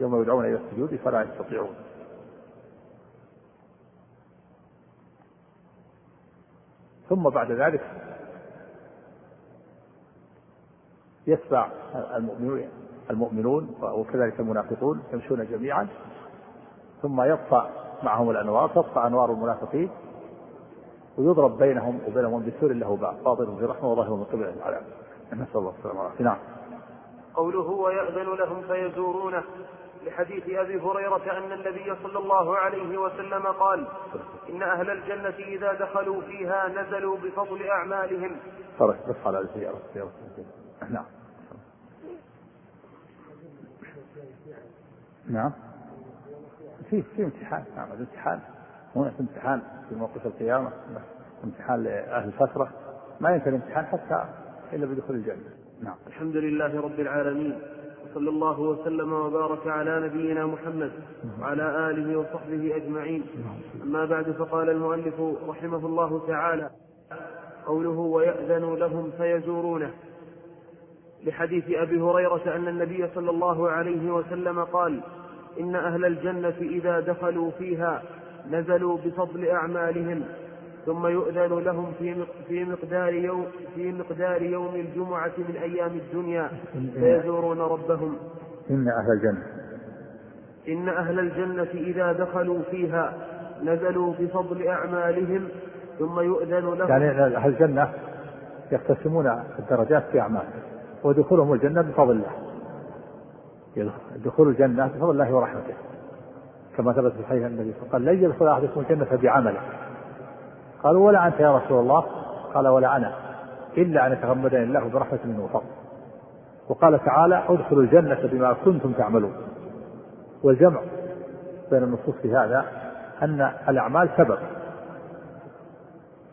يوم يدعون إلى السجود فلا يستطيعون. ثم بعد ذلك يتبع المؤمنون المؤمنون وكذلك المنافقون يمشون جميعا ثم يطفى معهم الأنوار تطفى أنوار المنافقين ويضرب بينهم وبينهم بسور له باب باطن في رحمه وظاهر من قبل العذاب نسأل الله السلامة والعافية. نعم. قوله ويأذن لهم فيزورونه. لحديث أبي هريرة أن النبي صلى الله عليه وسلم قال إن أهل الجنة إذا دخلوا فيها نزلوا بفضل أعمالهم. فرق بس على الزيارة نعم. نعم. في في امتحان. نعم الامتحان هناك امتحان في موقف القيامة. امتحان لأهل الفترة. ما ينتهي الامتحان حتى إلا بدخول الجنة. نعم. الحمد لله رب العالمين. وصلى الله وسلم وبارك على نبينا محمد وعلى آله وصحبه أجمعين. أما بعد فقال المؤلف رحمه الله تعالى قوله ويأذن لهم فيزورونه. لحديث أبي هريرة أن النبي صلى الله عليه وسلم قال إن أهل الجنة إذا دخلوا فيها نزلوا بفضل أعمالهم. ثم يؤذن لهم في في مقدار يوم في مقدار يوم الجمعة من أيام الدنيا. فيزورون ربهم. إن أهل الجنة. إن أهل الجنة إذا دخلوا فيها نزلوا بفضل أعمالهم ثم يؤذن لهم. يعني أهل الجنة يقتسمون الدرجات في أعمالهم ودخولهم الجنة بفضل الله. دخول الجنة بفضل الله ورحمته. كما ثبت في الحديث النبي صلى الله عليه وسلم لن يدخل أحدكم الجنة بعمله. قالوا ولا أنت يا رسول الله؟ قال ولا أنا إلا أن يتغمدني الله برحمة منه وفضل. وقال تعالى ادخلوا الجنة بما كنتم تعملون. والجمع بين النصوص في هذا أن الأعمال سبب.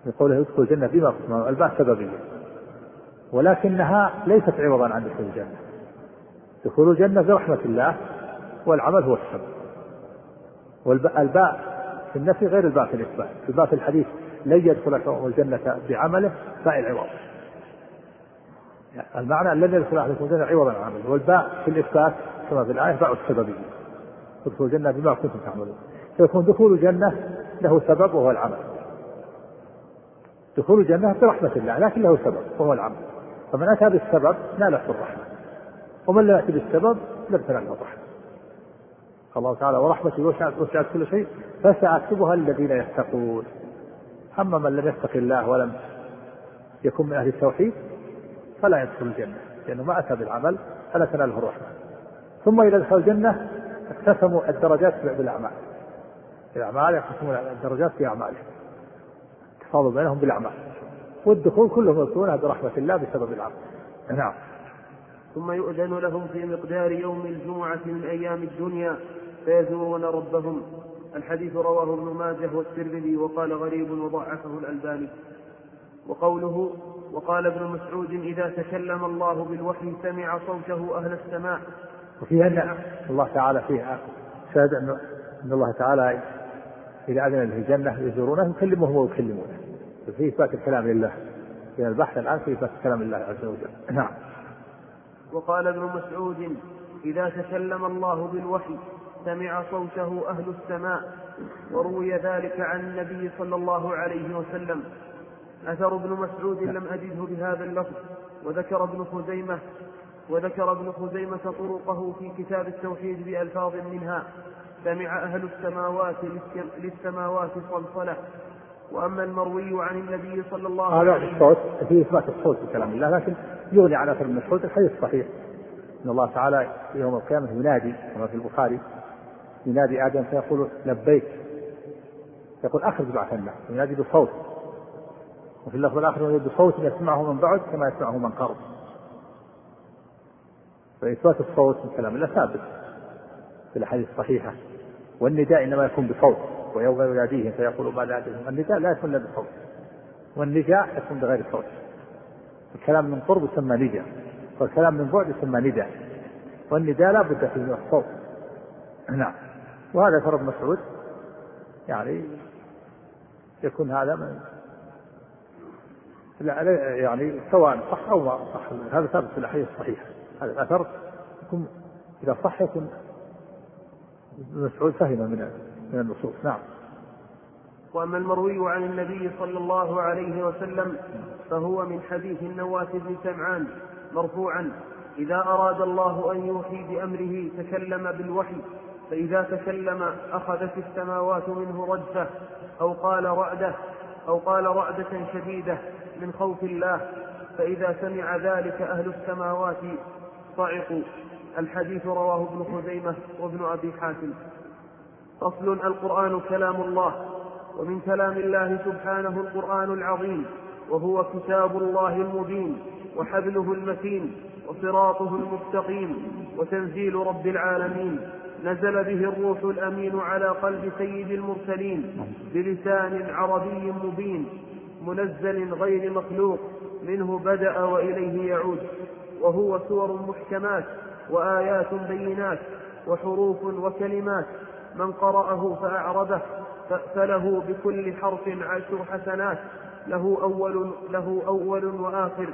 لقوله ادخلوا الجنة بما الباء سببية. ولكنها ليست عوضا عن دخول الجنة. دخول الجنة برحمة الله والعمل هو السبب. والباء في النفي غير الباء في الإثبات. الباء في الحديث لن يدخل الجنة بعمله باء العوض المعنى لن يدخل أحدكم الجنة عوضا عن عمله. والباء في الإثبات كما في الآية باء السببية تدخل الجنة بما كنتم تعملون. فيكون دخول الجنة له سبب وهو العمل. دخول الجنة برحمة الله لكن له سبب وهو العمل. فمن أتى بالسبب نالته الرحمة. ومن لا يأتي بالسبب لم تناله الرحمة. الله تعالى ورحمتي وسعت وسعت كل شيء فسأكتبها الذين يتقون. أما من لم يتق الله ولم يكن من أهل التوحيد فلا يدخل الجنة لأنه ما أتى بالعمل فلا تناله الرحمة. ثم إذا دخل الجنة اقتسموا الدرجات بالأعمال. الأعمال يقسمون الدرجات في أعمالهم. تفاضل بينهم بالأعمال. والدخول كلهم يدخلونها برحمة الله بسبب العمل. نعم. ثم يؤذن لهم في مقدار يوم الجمعة من أيام الدنيا فيزورون ربهم. الحديث رواه ابن ماجه والترمذي وقال غريب وضعفه الألباني. وقوله وقال ابن مسعود إذا تكلم الله بالوحي سمع صوته أهل السماء. وفي أن الله تعالى فيها شاهد أن الله تعالى إذا أذن في الجنة يزورونه يكلمهم ويكلمونه. فيه إثبات الكلام لله. في البحث الآن في إثبات كلام الله عز وجل. نعم. وقال ابن مسعود إذا تكلم الله بالوحي سمع صوته أهل السماء وروي ذلك عن النبي صلى الله عليه وسلم. أثر ابن مسعود لم أجده بهذا اللفظ وذكر ابن خزيمة وذكر ابن خزيمة طرقه في كتاب التوحيد بألفاظ منها سمع أهل السماوات للسماوات صلصلة وأما المروي عن النبي صلى الله عليه وسلم هذا الصوت في إثبات الصوت في كلام الله لكن يغني عن أثر من الصوت الحديث الصحيح. أن الله تعالى يوم القيامة ينادي كما في البخاري ينادي آدم فيقول لبيك. يقول أخرج بعث الله. ينادي بصوت. وفي اللفظ الآخر ينادي بصوت يسمعه من بعد كما يسمعه من قرب. فإثبات الصوت من كلام الله ثابت في الأحاديث الصحيحة. والنداء إنما يكون بصوت. ويوم يناديهم فيقول ما لا النداء لا يكون إلا بصوت. والنداء يكون بغير صوت. الكلام من قرب يسمى نداء. والكلام من بعد يسمى نداء. والنداء لا بد فيه من الصوت. نعم. وهذا ترى ابن مسعود. يعني يكون هذا من لا يعني سواء صح أو ما صح. هذا ثابت في الأحاديث الصحيحة. هذا الأثر يكون إذا صح يكون ابن مسعود فهم من من النصوص. نعم. وأما المروي عن النبي صلى الله عليه وسلم فهو من حديث النواس بن سمعان مرفوعا إذا أراد الله أن يوحي بأمره تكلم بالوحي فإذا تكلم أخذت السماوات منه رجفة أو قال رعدة أو قال رعدة شديدة من خوف الله فإذا سمع ذلك أهل السماوات صعقوا. الحديث رواه ابن خزيمة وابن أبي حاتم. فصل القرآن كلام الله ومن كلام الله سبحانه القرآن العظيم وهو كتاب الله المبين وحبله المتين وصراطه المستقيم وتنزيل رب العالمين. نزل به الروح الأمين على قلب سيد المرسلين بلسان عربي مبين منزل غير مخلوق منه بدأ وإليه يعود وهو سور محكمات وآيات بينات وحروف وكلمات من قرأه فأعربه فله بكل حرف عشر حسنات له أول له أول وآخر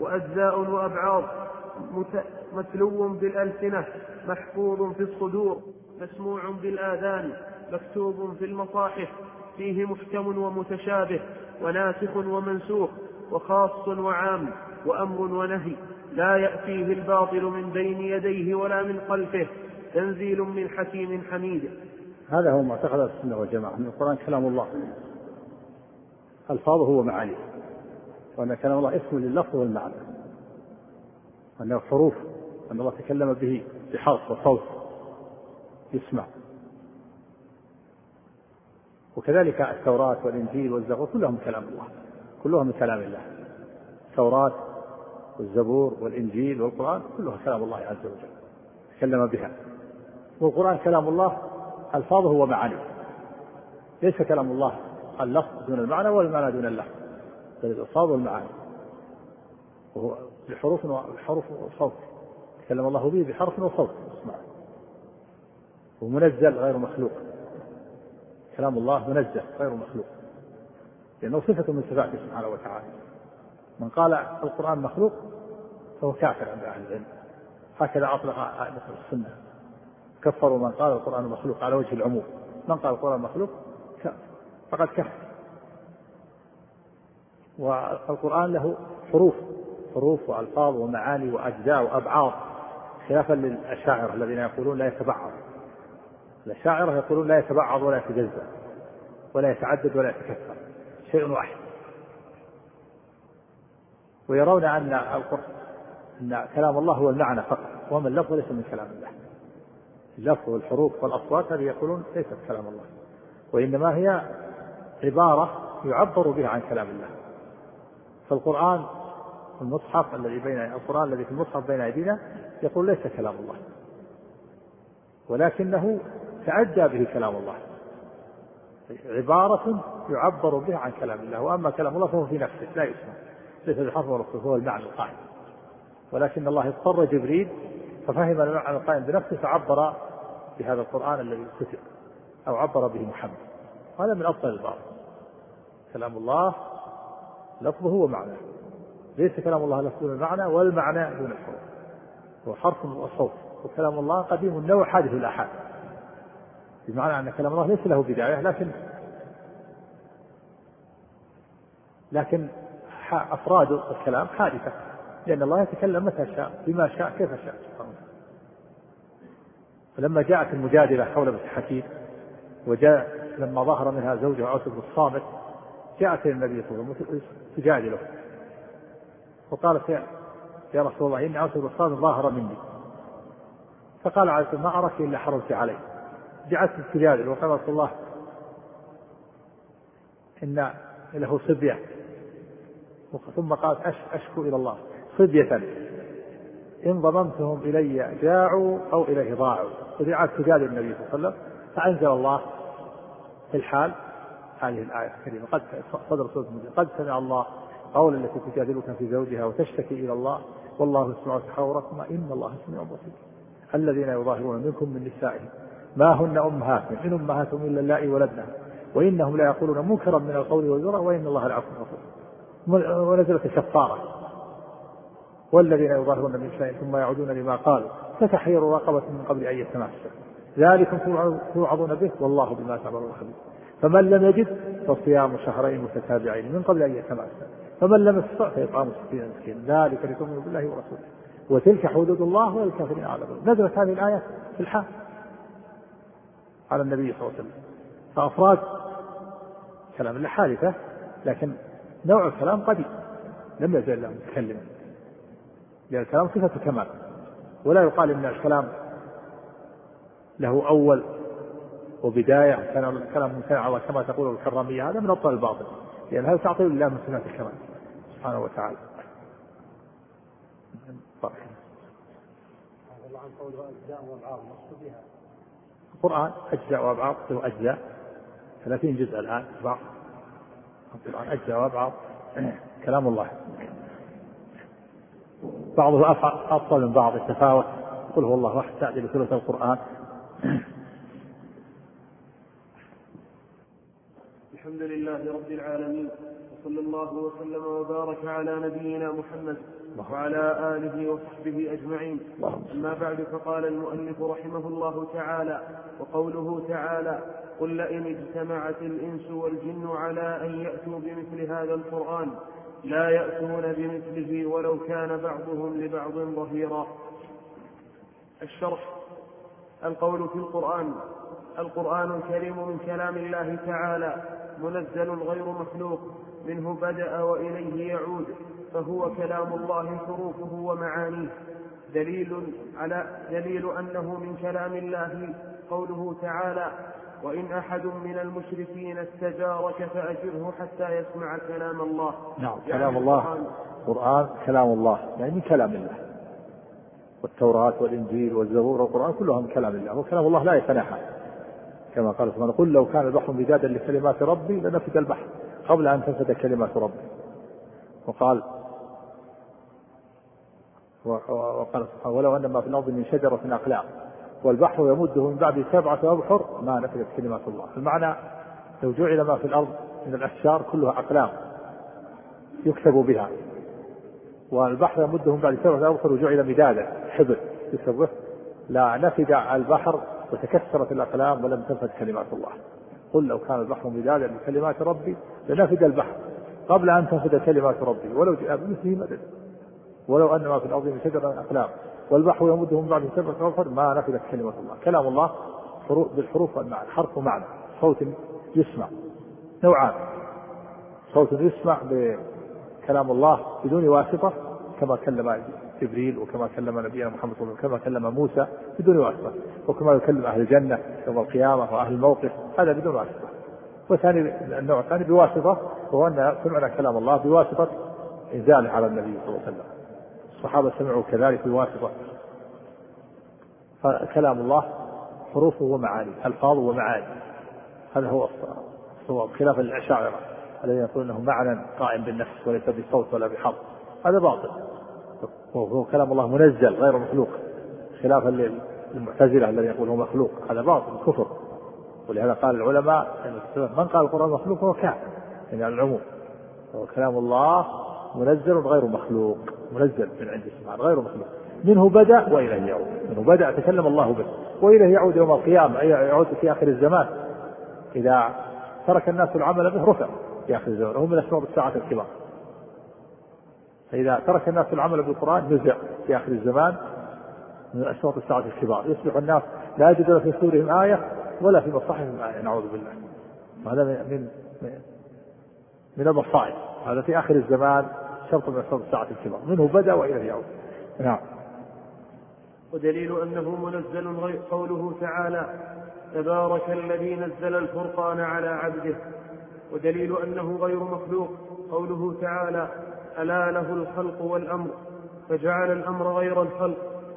وأجزاء وأبعاض متلو بالألسنة. محفوظ في الصدور مسموع بالآذان مكتوب في المصاحف فيه محكم ومتشابه وناسخ ومنسوخ وخاص وعام وأمر ونهي لا يأتيه الباطل من بين يديه ولا من خلفه تنزيل من حكيم حميد. هذا هو معتقد السنة والجماعة. أن القرآن كلام الله. ألفاظه ومعانيه. وأن كلام الله اسم لللفظ والمعنى. وأنه حروف. أن الله تكلم به بحرف وصوت. يسمع وكذلك التوراة والإنجيل والزبور كلهم كلام الله. كلهم من كلام الله. التوراة والزبور والإنجيل والقرآن كلها كلام الله عز وجل. تكلم بها. والقرآن كلام الله ألفاظه ومعانيه. ليس كلام الله اللفظ دون المعنى والمعنى دون اللفظ بل الألفاظ والمعاني. وهو بحروف وحروف وصوت. تكلم الله به بحرف وصوت اسمع. ومنزل غير مخلوق. كلام الله منزل غير مخلوق. لأنه صفة من صفاته سبحانه وتعالى. من قال القرآن مخلوق فهو كافر عند أهل العلم. هكذا أطلق أئمة السنة. كفروا من قال القرآن مخلوق على وجه العموم. من قال القرآن مخلوق؟ فقد كفر والقرآن له حروف. حروف وألفاظ ومعاني وأجزاء وأبعاض خلافا للأشاعرة الذين يقولون لا يتبعض. الأشاعرة يقولون لا يتبعض ولا يتجزأ ولا يتعدد ولا يتكثر شيء واحد. ويرون أن القرآن أن كلام الله هو المعنى فقط وما اللفظ ليس من كلام الله. اللفظ والحروف والأصوات هذه يقولون ليست كلام الله. وإنما هي عبارة يعبر بها عن كلام الله. فالقرآن المصحف الذي بين القرآن الذي في المصحف بين أيدينا يقول ليس كلام الله. ولكنه تعدى به كلام الله. عبارة يعبر بها عن كلام الله. وأما كلام الله فهو في نفسه لا يسمع. ليس بحرف ولا هو المعنى القائم. ولكن الله اضطر جبريل ففهم المعنى القائم بنفسه فعبر بهذا القرآن الذي كتب أو عبر به محمد. هذا من أفضل البعض كلام الله لفظه ومعناه. ليس كلام الله لفظ دون المعنى والمعنى دون الحروف هو حرف وصوت وكلام الله قديم النوع حادث الآحاد بمعنى أن كلام الله ليس له بداية لكن لكن أفراد الكلام حادثة لأن الله يتكلم متى شاء بما شاء كيف شاء. لما جاءت المجادلة حول بنت حكيم وجاء لما ظهر منها زوجها عوس بن الصامت جاءت إلى النبي صلى الله عليه وسلم تجادله. وقالت يا, رسول الله إن عوس بن الصامت ظاهر مني. فقال عليه الصلاة ما أراك إلا حرمت عليه جعلت تجادل وقال رسول الله إن له صبية. ثم قالت أشكو إلى الله. صبية إن ضممتهم إلي جاعوا أو إليه ضاعوا. وجعلت تجادل النبي صلى الله عليه وسلم فأنزل الله في الحال هذه الآية الكريمة. قد صدر سورة قد سمع الله قول التي تجادلك في زوجها وتشتكي إلى الله والله يسمع تحاوركما إن الله سميع بصير. الذين يظاهرون منكم من نسائهم. ما هن أمهاتهم إن أمهاتهم إلا اللائي ولدنا. وإنهم لا يقولون منكرا من القول والزرع وإن الله لعفو غفور ونزلت الكفارة والذين يظاهرون من نسائهم ثم يعودون لما قالوا. فتحرير رقبة من قبل أن يتماسوا ذلكم توعظون به والله بما تعملون خبير. فمن لم يجد فصيام شهرين متتابعين من قبل أن يتماسا فمن لم يستطع فإطعام ستين مسكين ذلك لتؤمنوا بالله ورسوله. وتلك حدود الله وللكافرين أعلم. نزلت هذه الآية في الحال على النبي صلى الله عليه وسلم. فأفراد كلام الله لكن نوع الكلام قديم. لم يزل له متكلما لأن الكلام صفة كمال. ولا يقال إن الكلام له أول وبداية. كان الكلام ممتنع كما تقول الكرامية هذا من أبطال الباطل. لأن هذا تعطيل لله من صفات الكمال سبحانه وتعالى. الله عن قوله أجزاء وأبعاد بها. القرآن أجزاء وأبعاد له أجزاء. 30 جزء الآن بعض القرآن أجزاء وأبعاد. كلام الله. بعضه أفضل من بعض التفاوت. قل هو الله واحد تعدل ثلث القرآن. الحمد لله رب العالمين وصلى الله وسلم وبارك على نبينا محمد وعلى آله وصحبه أجمعين. أما بعد فقال المؤلف رحمه الله تعالى وقوله تعالى قل لئن اجتمعت الإنس والجن على أن يأتوا بمثل هذا القرآن لا يأتون بمثله ولو كان بعضهم لبعض ظهيرا. الشرح القول في القرآن القرآن الكريم من كلام الله تعالى. منزل غير مخلوق منه بدأ وإليه يعود فهو كلام الله حروفه ومعانيه. دليل على دليل أنه من كلام الله قوله تعالى وإن أحد من المشركين استجارك فأجره حتى يسمع كلام الله. نعم يعني كلام الله القرآن كلام الله يعني من كلام الله. والتوراة والإنجيل والزبور والقرآن كلها من كلام الله وكلام الله لا يتناحى. كما قال سبحانه قل لو كان البحر مدادا لكلمات ربي لنفد البحر قبل أن تنفد كلمات ربي. وقال وقال سبحانه ولو أن ما في الأرض من شجرة أقلام والبحر يمده من بعد سبعة أبحر ما نفدت كلمات الله. المعنى لو جعل ما في الأرض من الأشجار كلها أقلام يكتب بها. والبحر يمده من بعد سبعة أبحر وجعل مدادا حبر يكتب به لا نفد البحر وتكسرت الأقلام ولم تنفد كلمات الله. قل لو كان البحر مدادا لكلمات ربي لنفد البحر قبل أن تنفد كلمات ربي. ولو جاء بمثله مدد. ولو أن ما في الأرض من شجرة أقلام. والبحر يمده من بعد سبعة أبحر ما نفدت كلمة الله. كلام الله بالحروف والمعنى. حرف ومعنى. صوت يسمع. نوعان. صوت يسمع بكلام الله بدون واسطة كما كلم جبريل وكما كلم نبينا محمد صلى الله عليه وسلم كما كلم موسى بدون واسطة وكما يكلم أهل الجنة يوم القيامة وأهل الموقف هذا بدون واسطة. والثاني النوع الثاني بواسطة وهو أن سمعنا كلام الله بواسطة إنزاله على النبي صلى الله عليه وسلم. الصحابة سمعوا كذلك بواسطة. فكلام الله حروفه ومعاني ألفاظه ومعاني. هذا هو الصواب خلاف الأشاعرة الذين يقولون إنه معنى قائم بالنفس وليس بصوت ولا بحظ هذا باطل. وهو كلام الله منزل غير مخلوق خلافا للمعتزلة الذين يقول هو مخلوق هذا باطل كفر. ولهذا قال العلماء من قال القرآن مخلوق فهو كافر يعني على العموم. هو كلام الله منزل غير مخلوق منزل من عند سبحانه غير مخلوق. منه بدأ وإليه يعود. منه بدأ تكلم الله به. وإليه يعود يوم القيامة يعود في آخر الزمان. إذا ترك الناس العمل به رفع في آخر الزمان. وهو من أسباب الساعة الكبار. فإذا ترك الناس العمل بالقرآن نزع في آخر الزمان من أشراط الساعة الكبار. يصبح الناس لا يجد في صدورهم آية ولا في مصاحفهم آية نعوذ بالله. وهذا من من من المصائب. هذا في آخر الزمان شرط من شرط الساعة الكبار. منه بدأ وإليه يعود نعم. ودليل أنه منزل غير قوله تعالى تبارك الذي نزل الفرقان على عبده. ودليل أنه غير مخلوق. قوله تعالى ألا له الخلق والأمر فجعل الأمر غير الخلق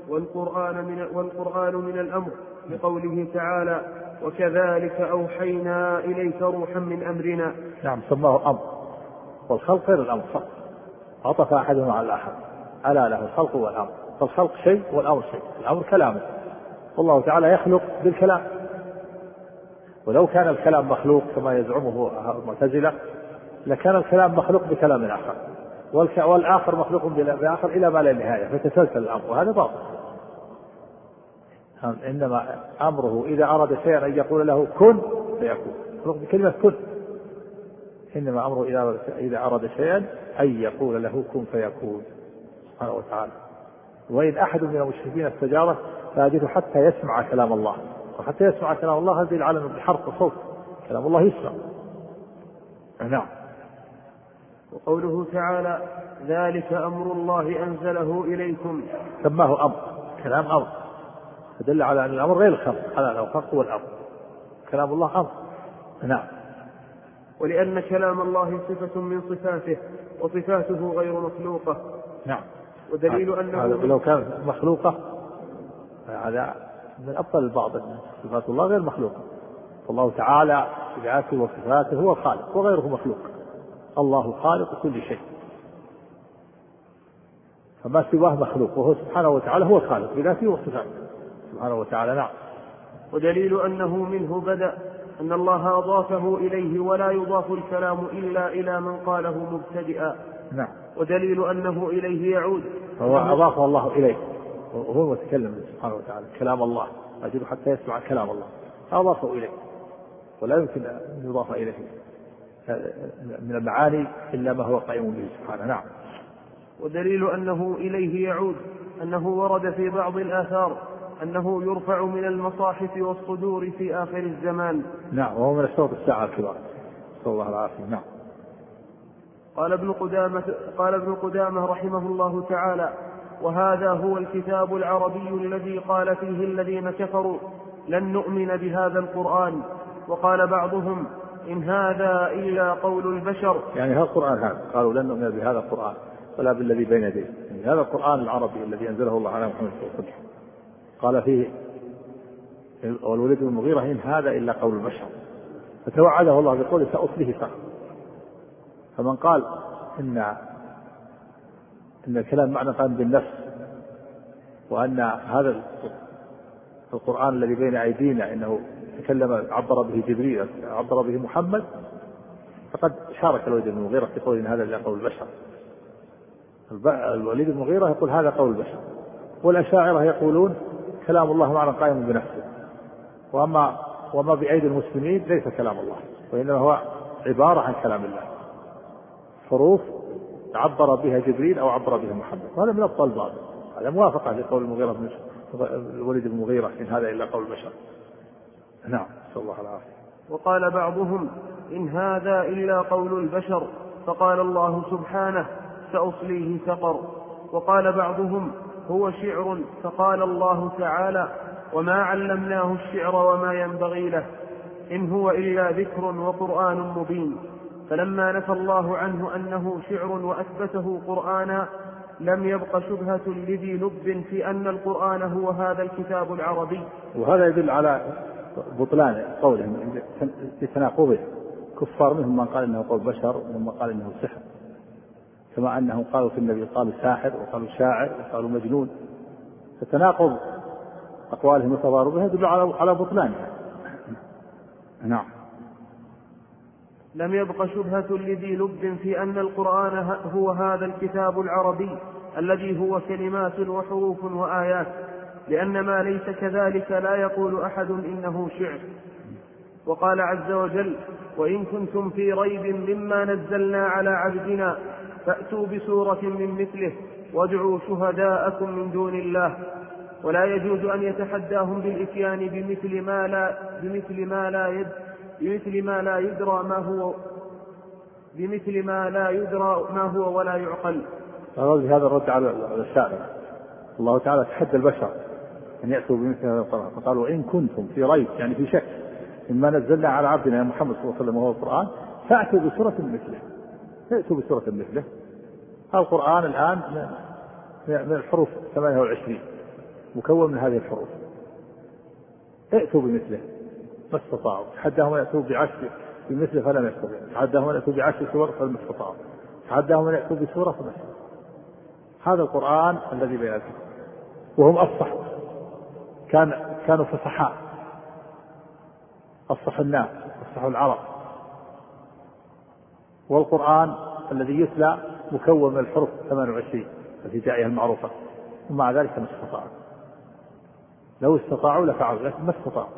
والقرآن من, والقرآن من الأمر لقوله تعالى وكذلك أوحينا إليك روحا من أمرنا. نعم سماه أمر. والخلق غير الأمر عطف أحدهما على الآخر. ألا له الخلق والأمر. فالخلق شيء والأمر شيء. الأمر كلامه والله تعالى يخلق بالكلام. ولو كان الكلام مخلوق كما يزعمه المعتزلة لكان الكلام مخلوق بكلام آخر. والآخر مخلوق بآخر إلى ما لا نهاية فتسلسل الأمر وهذا باطل. إنما أمره إذا أراد شيئا أن يقول له كن فيكون. مخلوق بكلمة كن. إنما أمره إذا إذا أراد شيئا أن يقول له كن فيكون. سبحانه وتعالى. وإن أحد من المشركين استجارة فأجده حتى يسمع كلام الله. وحتى يسمع كلام الله هذه العالم بحرف وصوت. كلام الله يسمع. نعم. وقوله تعالى ذلك أمر الله أنزله إليكم. سماه أمر؟ كلام أمر. فدل على أن الأمر غير الخلق. على الخلق هو الأمر. كلام الله أمر. نعم. ولأن كلام الله صفة من صفاته وصفاته غير مخلوقة. نعم. ودليل أنه لو كانت مخلوقة هذا من أبطل البعض صفات الله غير مخلوقة. والله تعالى بذاته وصفاته هو الخالق وغيره مخلوق. الله خالق كل شيء. فما سواه مخلوق وهو سبحانه وتعالى هو الخالق بذاته وصفاته سبحانه وتعالى نعم. ودليل أنه منه بدأ أن الله أضافه إليه ولا يضاف الكلام إلا إلى من قاله مبتدئا. نعم. ودليل أنه إليه يعود. فهو أضافه الله إليه. وهو المتكلم سبحانه وتعالى كلام الله. أجل حتى يسمع كلام الله. أضافه إليه. ولا يمكن أن يضاف إليه. من المعاني إلا ما هو قائم به سبحانه. نعم. ودليل أنه إليه يعود أنه ورد في بعض الآثار أنه يرفع من المصاحف والصدور في آخر الزمان. نعم وهو من أشراط الساعة الكبار. نسأل الله العافية نعم. قال ابن قدامة قال ابن قدامة رحمه الله تعالى وهذا هو الكتاب العربي الذي قال فيه الذين كفروا لن نؤمن بهذا القرآن وقال بعضهم إن هذا إلا قول البشر. يعني هذا القرآن هذا. قالوا لن نؤمن بهذا القرآن ولا بالذي بين يديه. يعني هذا القرآن العربي الذي أنزله الله على محمد صلى الله عليه وسلم. قال فيه والوليد بن المغيرة إن هذا إلا قول البشر. فتوعده الله بقوله سأصله سقر فمن قال إن إن الكلام معنى قائم بالنفس وأن هذا القرآن الذي بين أيدينا إنه تكلم عبر به جبريل عبر به محمد فقد شارك الوليد بن المغيرة في قول هذا إلا قول البشر. الوليد بن المغيرة يقول هذا قول البشر. والأشاعرة يقولون كلام الله معنى قائم بنفسه. وأما وما بأيدي المسلمين ليس كلام الله وإنما هو عبارة عن كلام الله. حروف عبر بها جبريل أو عبر بها محمد. وهذا من أبطال الباطل هذا موافقة لقول المغيرة بن الوليد بن المغيرة إن هذا إلا قول البشر. نعم. نسأل الله العافية. وقال بعضهم إن هذا إلا قول البشر فقال الله سبحانه سأصليه سقر. وقال بعضهم هو شعر فقال الله تعالى وما علمناه الشعر وما ينبغي له إن هو إلا ذكر وقرآن مبين. فلما نفى الله عنه أنه شعر وأثبته قرآنا لم يبق شبهة لذي لب في أن القرآن هو هذا الكتاب العربي. وهذا يدل على بطلان قولهم لتناقضه كفار منهم من قال إنه قول بشر ومنهم من قال إنه سحر. كما أنهم قالوا في النبي قالوا ساحر وقالوا شاعر وقالوا مجنون. فتناقض أقوالهم وتضاربها يدل على على بطلانها نعم. لم يبق شبهة لذي لب في أن القرآن هو هذا الكتاب العربي الذي هو كلمات وحروف وآيات. لأن ما ليس كذلك لا يقول أحد إنه شعر. وقال عز وجل وإن كنتم في ريب مما نزلنا على عبدنا فأتوا بسورة من مثله وادعوا شهداءكم من دون الله. ولا يجوز أن يتحداهم بالإتيان بمثل ما لا بمثل ما لا يد بمثل ما لا يدرى ما هو بمثل ما لا يدرى ما هو ولا يعقل. هذا الرد على الشاعر. الله تعالى تحدى البشر. أن يأتوا بمثل هذا القرآن. فقال وإن كنتم في ريب يعني في شك مما نزلنا على عبدنا يا محمد صلى الله عليه وسلم وهو القرآن فأتوا بسورة مثله. ائتوا بسورة مثله. القرآن الآن من الحروف 28 مكون من هذه الحروف. ائتوا بمثله. ما استطاعوا. تحداهم أن يأتوا بعشر بمثله فلم يستطيعوا. تحداهم أن يأتوا بعشر سور فلم يستطاعوا تحداهم أن يأتوا بسورة فلم هذا القرآن الذي بين وهم افصح كان كانوا فصحاء افصح الناس افصح العرب. والقرآن الذي يتلى مكون من الحروف 28 الهجائيه المعروفة ومع ذلك ما استطاعوا. لو استطاعوا لفعلوا لكن ما استطاعوا.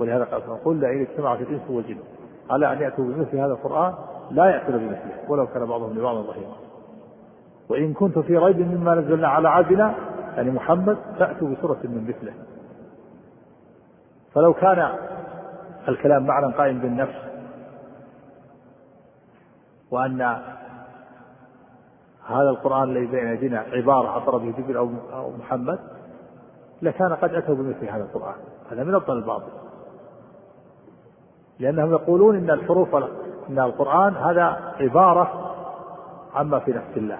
ولهذا قال قل لئن اجتمعت الإنس والجن. على أن يأتوا بمثل هذا القرآن؟ لا يأتون بمثله ولو كان بعضهم لبعض ظهيرا. وإن كنتم في ريب مما نزلنا على عبدنا يعني محمد فأتوا بسورة من مثله. فلو كان الكلام معنى قائم بالنفس وأن هذا القرآن الذي بين ايدينا عبارة عبر به جبريل أو محمد لكان قد أتوا بمثل هذا القرآن. هذا من أفضل الباطل لأنهم يقولون إن الحروف إن القرآن هذا عبارة عما في نفس الله.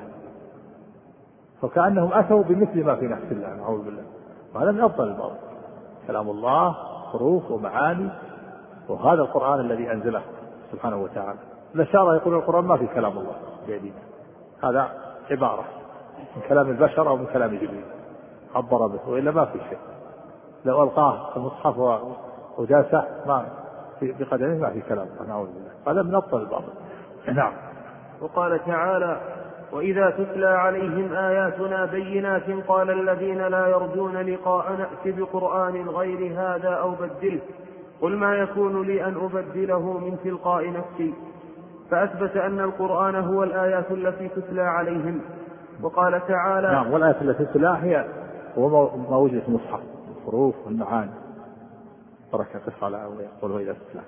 فكأنهم أتوا بمثل ما في نفس الله نعوذ بالله. وهذا من أفضل الباطل كلام الله حروف ومعاني وهذا القرآن الذي أنزله سبحانه وتعالى. الأشاعرة يقول القرآن ما في كلام الله بيدينا. هذا عبارة من كلام البشر أو من كلام جبريل. عبر به وإلا ما في شيء. لو ألقاه المصحف وجاسه ما في بقدمه ما في كلام نعوذ بالله. هذا من ابطل الباطل نعم. وقال تعالى وإذا تتلى عليهم آياتنا بينات قال الذين لا يرجون لقاء نات بقرآن غير هذا أو بدله قل ما يكون لي أن أبدله من تلقاء نفسي فأثبت أن القرآن هو الآيات التي تتلى عليهم وقال تعالى نعم والآيات التي تتلى هي وما وجد في المصحف الحروف والمعاني بركة قف على ويقول وإذا تتلى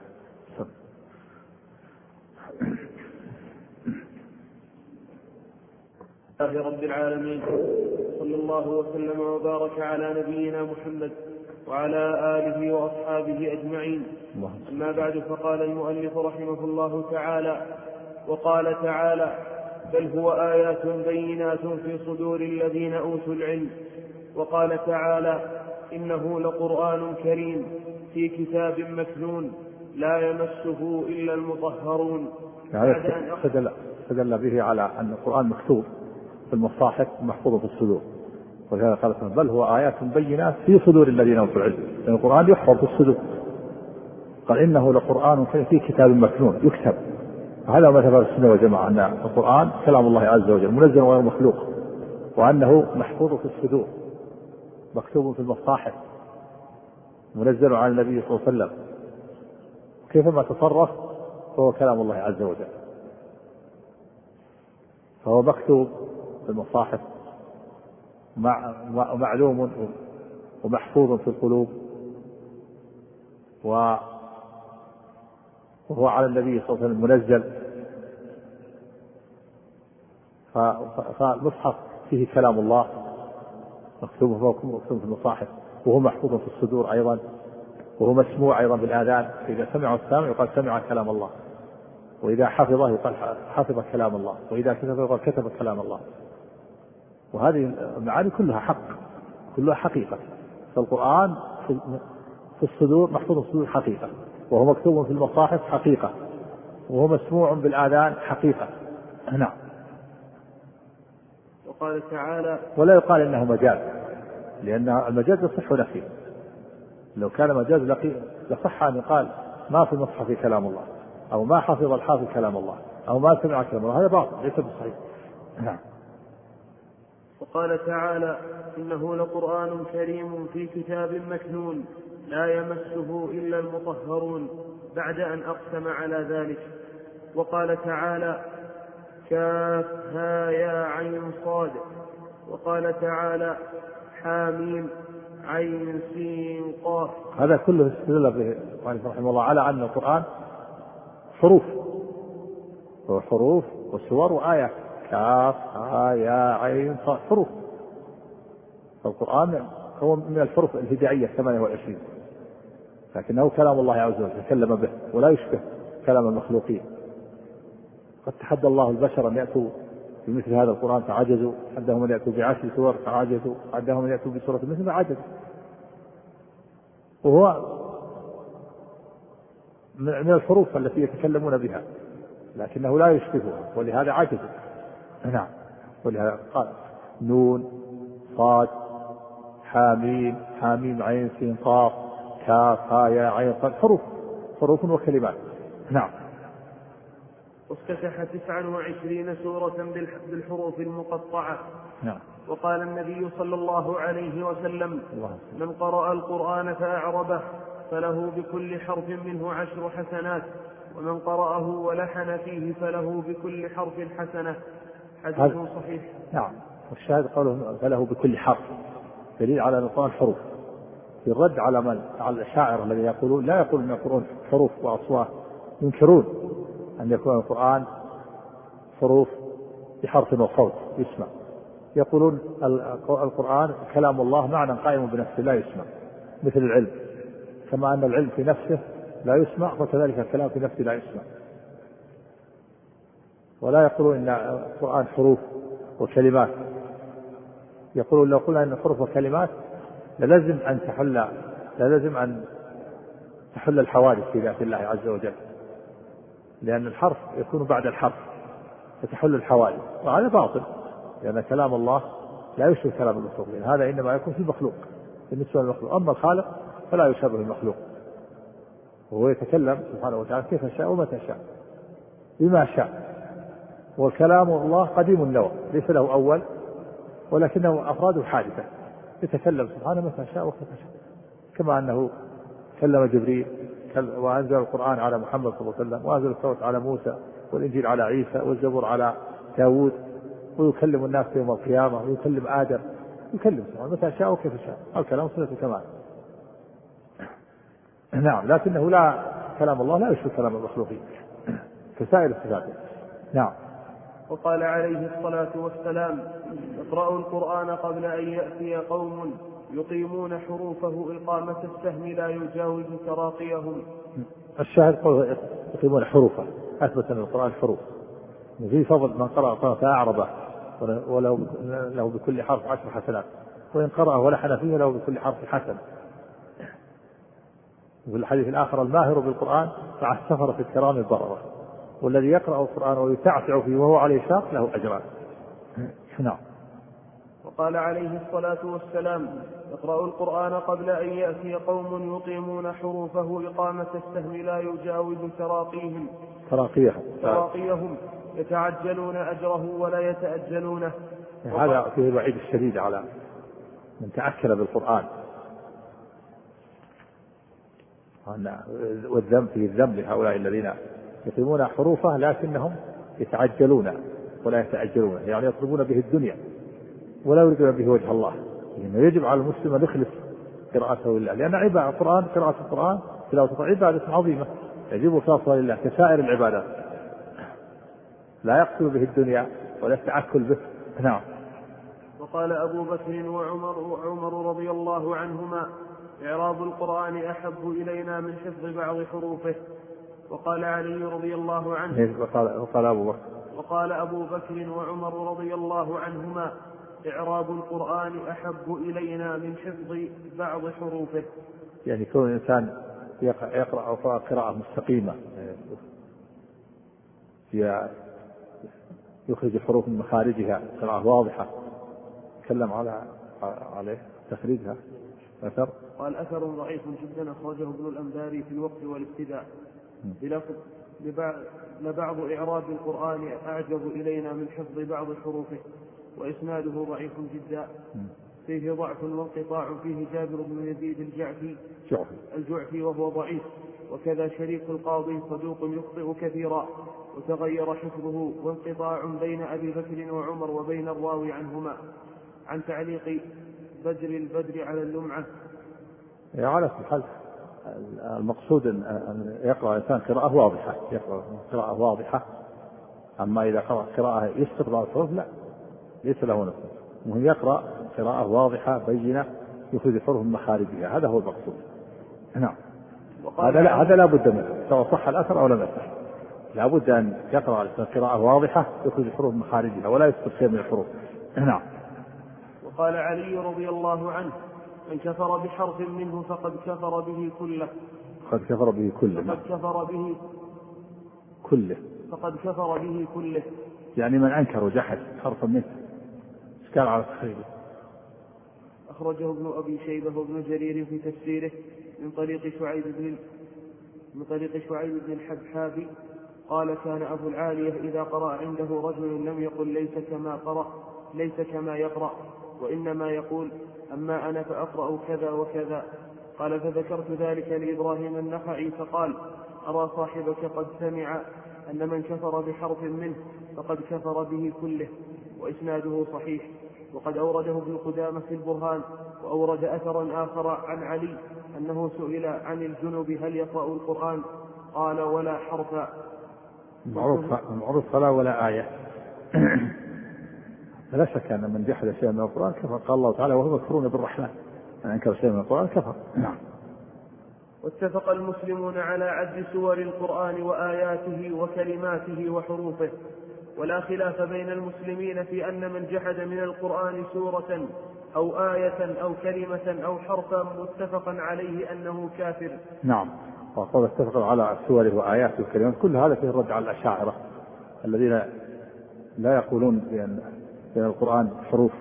الله رب العالمين. صلى الله وسلم وبارك على نبينا محمد وعلى آله وأصحابه أجمعين. أما بعد فقال المؤلف رحمه الله تعالى وقال تعالى بل هو آيات بينات في صدور الذين أوتوا العلم. وقال تعالى إنه لقرآن كريم في كتاب مكنون لا يمسه إلا المطهرون. استدل به على أن القرآن مكتوب. في المصاحف محفوظ في الصدور. ولهذا قال بل هو آيات بينات في صدور الذين أوتوا العلم. لأن القرآن يحفظ في الصدور. قال إنه لقرآن في كتاب مكنون. يكتب. هذا مذهب السنة والجماعة أن القرآن كلام الله عز وجل منزل غير مخلوق وأنه محفوظ في الصدور. مكتوب في المصاحف. منزل على النبي صلى الله عليه وسلم. كيفما تصرف فهو كلام الله عز وجل. فهو مكتوب في المصاحف معلوم ومحفوظ في القلوب. وهو على النبي صلى الله عليه وسلم منزل. فالمصحف فيه كلام الله مكتوب مكتوب في المصاحف. وهو محفوظ في الصدور أيضا. وهو مسموع أيضا بالآذان. إذا سمعه السامع يقال سمع كلام الله. وإذا حفظه يقال حفظ كلام الله. وإذا كتب يقال كتب كلام الله. وهذه المعاني كلها حق كلها حقيقة. فالقرآن في الصدور محفوظ في الصدور حقيقة. وهو مكتوب في المصاحف حقيقة. وهو مسموع بالآذان حقيقة. نعم. وقال تعالى ولا يقال إنه مجاز لأن المجاز يصح نفيه. لو كان مجاز لصح أن يقال ما في المصحف كلام الله أو ما حفظ الحافظ كلام الله أو ما سمع كلام الله. هذا باطل ليس بصحيح. نعم. وقال تعالى إنه لقرآن كريم في كتاب مكنون لا يمسه إلا المطهرون بعد أن أقسم على ذلك. وقال تعالى كافها يا عين صاد. وقال تعالى حاميم عين سين قاف. هذا كله استدل به رحمه الله على أن القرآن حروف. هو حروف وسور وآيات كاف ها يا عين حروف القرآن هو من الحروف الهدائية 28 لكنه كلام الله عز وجل تكلم به ولا يشبه كلام المخلوقين. قد تحدى الله البشر أن يأتوا بمثل هذا القرآن فعجزوا. حدهم أن يأتوا بعشر سور فعجزوا. حدهم أن يأتوا بسورة مثل فعجزوا وهو من الحروف التي يتكلمون بها لكنه لا يشبهها ولهذا عجزوا. نعم. ولهذا قال نون صاد حاميم حاميم عين سين قاف كاف ها يا عين صاد حروف. حروف وكلمات. نعم. وافتتح تسعا وعشرين سورة بالحروف المقطعة. نعم. وقال النبي صلى الله عليه وسلم من قرأ القرآن فأعربه فله بكل حرف منه عشر حسنات. ومن قرأه ولحن فيه فله بكل حرف حسنة. حديث صحيح. نعم. والشاهد قوله فله بكل حرف. دليل على القرآن حروف. في الرد على من؟ على الأشاعرة الذين يقولون لا يقولون أن القرآن حروف وأصوات. ينكرون أن يكون القرآن حروف بحرف وصوت. يسمع. يقولون القرآن كلام الله معنى قائم بنفسه لا يسمع. مثل العلم. كما أن العلم في نفسه لا يسمع فكذلك الكلام في نفسه لا يسمع. ولا يقولون إن القرآن حروف وكلمات. يقولون لو قلنا إن حروف وكلمات للزم أن تحل للزم أن تحل الحوادث في ذات الله عز وجل. لأن الحرف يكون بعد الحرف فتحل الحوادث. وهذا باطل لأن كلام الله لا يشبه كلام المخلوقين هذا إنما يكون في المخلوق بالنسبة للمخلوق. أما الخالق فلا يشبه المخلوق. وهو يتكلم سبحانه وتعالى كيف شاء ومتى شاء بما شاء. وكلام الله قديم النوع ليس له أول ولكنه أفراده حادثة. يتكلم سبحانه متى شاء وكيف شاء. كما أنه كلم جبريل وأنزل القرآن على محمد صلى الله عليه وسلم وأنزل التوراة على موسى والإنجيل على عيسى والزبور على داود ويكلم الناس يوم القيامة ويكلم آدم. يكلم سبحانه متى شاء وكيف شاء. الكلام صفة كمال نعم لكنه لا كلام الله لا يشبه كلام المخلوقين. كسائر الصفات. نعم. وقال عليه الصلاة والسلام اقرأوا القرآن قبل أن يأتي قوم يقيمون حروفه إقامة السهم لا يجاوز تراقيهم. الشاهد قوله يقيمون حروفه أثبت أن القرآن حروف. وفي فضل من قرأ القرآن فأعربه وله له بكل حرف عشر حسنات. وإن قرأه ولحن فيه له بكل حرف حسنة وفي الحديث الآخر الماهر بالقرآن مع السفرة الكرام البررة والذي يقرأ القرآن ويتعتع فيه وهو عليه شاق له أجران. نعم. وقال عليه الصلاة والسلام اقرأوا القرآن قبل أن يأتي قوم يقيمون حروفه إقامة السهم لا يجاوز تراقيهم. تراقيهم. تراقيهم. يتعجلون أجره ولا يتأجلونه. هذا فيه الوعيد الشديد على من تأكل بالقرآن. والذنب فيه الذنب لهؤلاء الذين يقيمون حروفه لكنهم يتعجلون ولا يتأجلون يعني يطلبون به الدنيا ولا يريدون به وجه الله. لأنه يجب على المسلم أن يخلص قراءته لله لأن عبادة القرآن قراءة القرآن تلاوة عبادة عظيمة يجب إخلاصها لله كسائر العبادات. لا يقصد به الدنيا ولا التعكل به. نعم. وقال أبو بكر وعمر وعمر رضي الله عنهما إعراب القرآن أحب إلينا من حفظ بعض حروفه. وقال علي رضي الله عنه إيه، وقال, وقال أبو بكر. وقال أبو بكر وعمر رضي الله عنهما إعراب القرآن أحب إلينا من حفظ بعض حروفه. يعني كون الإنسان يقرأ قراءة مستقيمة يخرج الحروف من مخارجها قراءة واضحة تكلم على عليه تخريجها أثر. قال أثر ضعيف جدا أخرجه ابن الأنباري في الوقت والابتداء. بلفظ لبعض إعراب القرآن أعجب إلينا من حفظ بعض حروفه وإسناده ضعيف جدا. فيه ضعف وانقطاع فيه جابر بن يزيد الجعفي. الجعفي وهو ضعيف. وكذا شريك القاضي صدوق يخطئ كثيرا. وتغير حفظه وانقطاع بين أبي بكر وعمر وبين الراوي عنهما. عن تعليق بدر البدر على اللمعة. يا على كل حال المقصود أن يقرأ الإنسان قراءة واضحة. يقرأ قراءة واضحة. أما إذا قرأ قراءة يسقط بعض الحروف لا ليس له نصف المهم يقرأ قراءة واضحة بينة يخرج الحروف من مخارجها. هذا هو المقصود. نعم. هذا لا هذا لا بد منه. سواء صح الأثر أو لم يصح. لا بد أن يقرأ قراءة واضحة يخرج الحروف من مخارجها ولا يسقط شيء من الحروف. نعم. وقال علي رضي الله عنه من كفر بحرف منه فقد كفر به كله. فقد كفر به كله. فقد كفر به كله. فقد كفر به كله. يعني من أنكر وجحد حرفا منه. اشكال على تخريبه أخرجه ابن أبي شيبة وابن جرير في تفسيره من طريق شعيب بن من طريق شعيب بن الحبحابي قال كان أبو العالية إذا قرأ عنده رجل لم يقل ليس كما قرأ ليس كما يقرأ وإنما يقول أما أنا فأقرأ كذا وكذا. قال فذكرت ذلك لإبراهيم النخعي. فقال أرى صاحبك قد سمع أن من كفر بحرف منه فقد كفر به كله وإسناده صحيح. وقد أورده ابن قدامة في البرهان وأورد أثرا آخر عن علي أنه سئل عن الجنب هل يقرأ القرآن. قال ولا حرفا معروف معروف فلا ولا آية. فلا شك أن من جحد شيئا من القرآن كفر. قال الله تعالى وهم يكفرون بالرحمن. من أنكر شيئا من القرآن كفر. نعم. واتفق المسلمون على عد سور القرآن وآياته وكلماته وحروفه. ولا خلاف بين المسلمين في أن من جحد من القرآن سورة أو آية أو كلمة أو حرفا متفقا عليه أنه كافر. نعم. وقد اتفقوا على سوره وآياته وكلماته. كل هذا فيه الرد على الأشاعرة. الذين لا يقولون بأن بأن القرآن حروف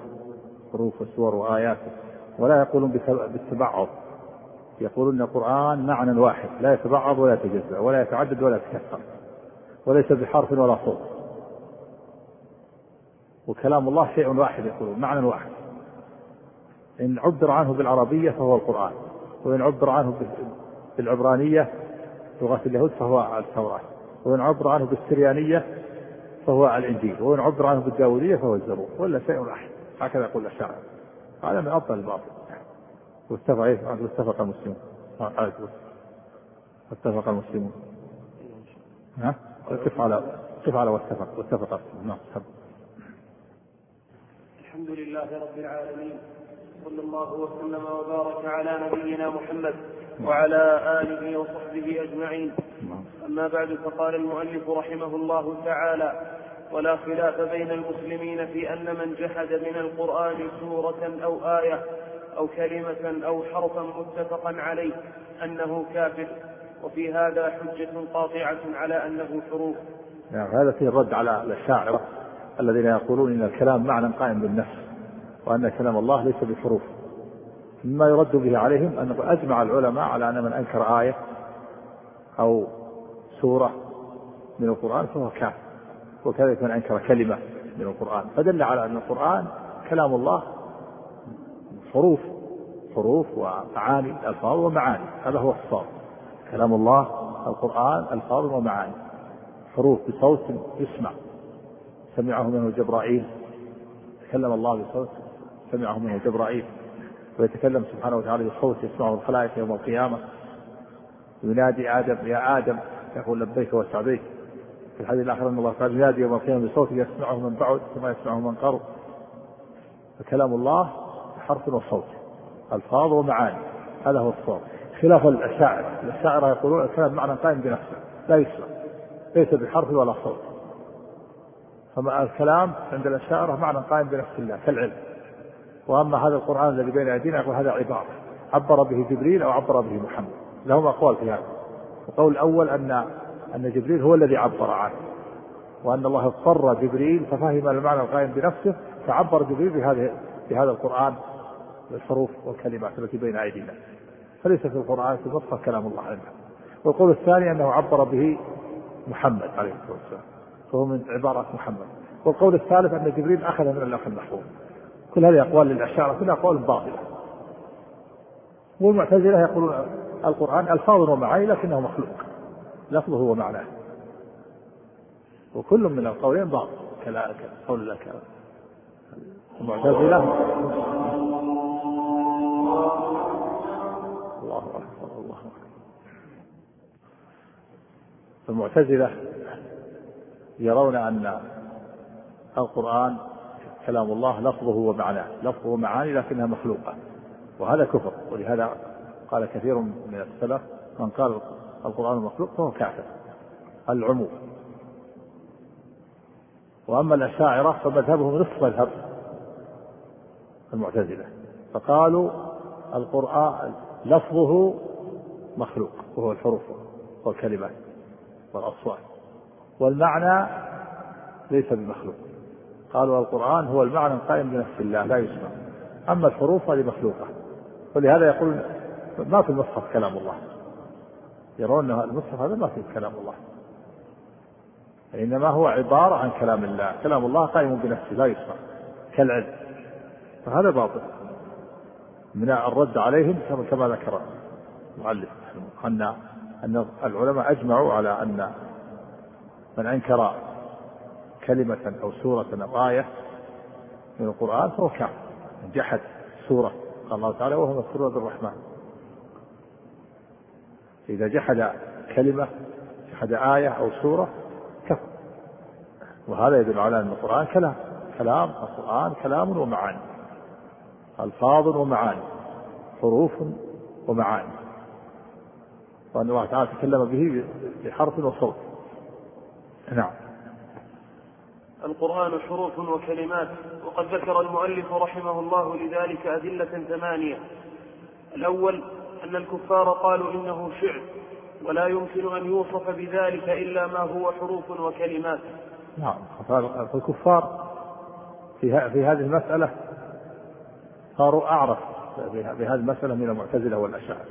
حروف وسور وآيات ولا يقولون بالتبعض. يقولون القرآن معنى واحد لا يتبعض ولا يتجزأ ولا يتعدد ولا يتكثر وليس بحرف ولا صوت. وكلام الله شيء واحد يقولون معنى واحد. إن عبر عنه بالعربية فهو القرآن وإن عبر عنه بالعبرانية لغة اليهود فهو التوراة وإن عبر عنه بالسريانية فهو الإنجيل وإن عبر عنه بالداودية فهو الزبور ولا شيء واحد هكذا يقول الشاعر هذا من أفضل الباطل. واتفق إيه واتفق المسلمون. اتفق المسلمون. ها؟ كيف على كيف على واتفق واتفق نعم الحمد لله رب العالمين. صلى الله وسلم وبارك على نبينا محمد وعلى آله وصحبه أجمعين. أما بعد فقال المؤلف رحمه الله تعالى ولا خلاف بين المسلمين في أن من جحد من القرآن سورة أو آية أو كلمة أو حرفا متفقا عليه أنه كافر وفي هذا حجة قاطعة على أنه حروف. يعني هذا فيه الرد على الشاعرة الذين يقولون إن الكلام معنى قائم بالنفس. وأن كلام الله ليس بحروف. مما يرد به عليهم أن أجمع العلماء على أن من أنكر آية أو سورة من القرآن فهو كافر وكذلك من أنكر كلمة من القرآن. فدل على أن القرآن كلام الله حروف حروف ومعاني ألفاظ ومعاني هذا هو الصواب. كلام الله القرآن ألفاظ ومعاني. حروف بصوت يسمع. سمعه منه جبرائيل. تكلم الله بصوت سمعه منه جبرائيل ويتكلم سبحانه وتعالى بصوت يسمعه الخلائق يوم القيامة. ينادي آدم يا آدم يقول لبيك وسعديك في الحديث الآخر أن الله تعالى ينادي يوم القيامة بصوت يسمعه من بعد كما يسمعه من قرب. فكلام الله حرف وصوت ألفاظ ومعاني هذا هو الصوت خلاف الأشاعرة الأشاعرة يقولون الكلام معنى قائم بنفسه لا يسمع ليس بحرف ولا صوت. فما الكلام عند الأشاعرة معنى قائم بنفس الله كالعلم. وأما هذا القرآن الذي بين أيدينا يقول هذا عبارة. عبر به جبريل أو عبر به محمد. لهم أقوال في هذا. القول الأول أن أن جبريل هو الذي عبر عنه. وأن الله اضطر جبريل ففهم المعنى القائم بنفسه فعبر جبريل بهذه بهذا القرآن الحروف والكلمات التي بين أيدينا. فليس في القرآن في المصحف كلام الله عنه والقول الثاني أنه عبر به محمد عليه الصلاة والسلام. فهو من عبارة محمد. والقول الثالث أن جبريل أخذ من اللوح المحفوظ. كل هذه أقوال للأشاعرة كلها أقوال باطلة. والمعتزلة يقولون القرآن ألفاظ ومعاني لكنه مخلوق. لفظه ومعناه. وكل من القولين باطل كقول لك المعتزلة. الله أكبر الله أكبر. المعتزلة يرون أن القرآن كلام الله لفظه ومعناه. لفظه ومعاني لكنها مخلوقة. وهذا كفر. ولهذا قال كثير من السلف من قال القرآن مخلوق فهو كافر. العموم. وأما الأشاعرة فمذهبهم نصف مذهب المعتزلة. فقالوا القرآن لفظه مخلوق وهو الحروف والكلمات والأصوات. والمعنى ليس بمخلوق. قالوا القرآن هو المعنى القائم بنفس الله لا يسمع. أما الحروف هذه مخلوقة. ولهذا يقول ما في المصحف كلام الله. يرون أن المصحف هذا ما فيه كلام الله. إنما هو عبارة عن كلام الله. كلام الله قائم بنفسه لا يسمع. كالعلم. فهذا باطل. من الرد عليهم كما ذكر المؤلف أن أن العلماء أجمعوا على أن من أنكر كلمة أو سورة أو آية من القرآن فهو كافر. جحد سورة قال الله تعالى وهو مذكور بالرحمن. إذا جحد كلمة جحد آية أو سورة كفر. وهذا يدل على أن القرآن كلام. كلام القرآن كلام ومعاني. ألفاظ ومعاني. حروف ومعاني. وأن الله تعالى تكلم به بحرف وصوت. نعم. القرآن حروف وكلمات وقد ذكر المؤلف رحمه الله لذلك أدلة ثمانية. الأول أن الكفار قالوا إنه شعر ولا يمكن أن يوصف بذلك إلا ما هو حروف وكلمات. نعم فالكفار في في هذه المسألة صاروا أعرف بهذه المسألة من المعتزلة والأشاعرة.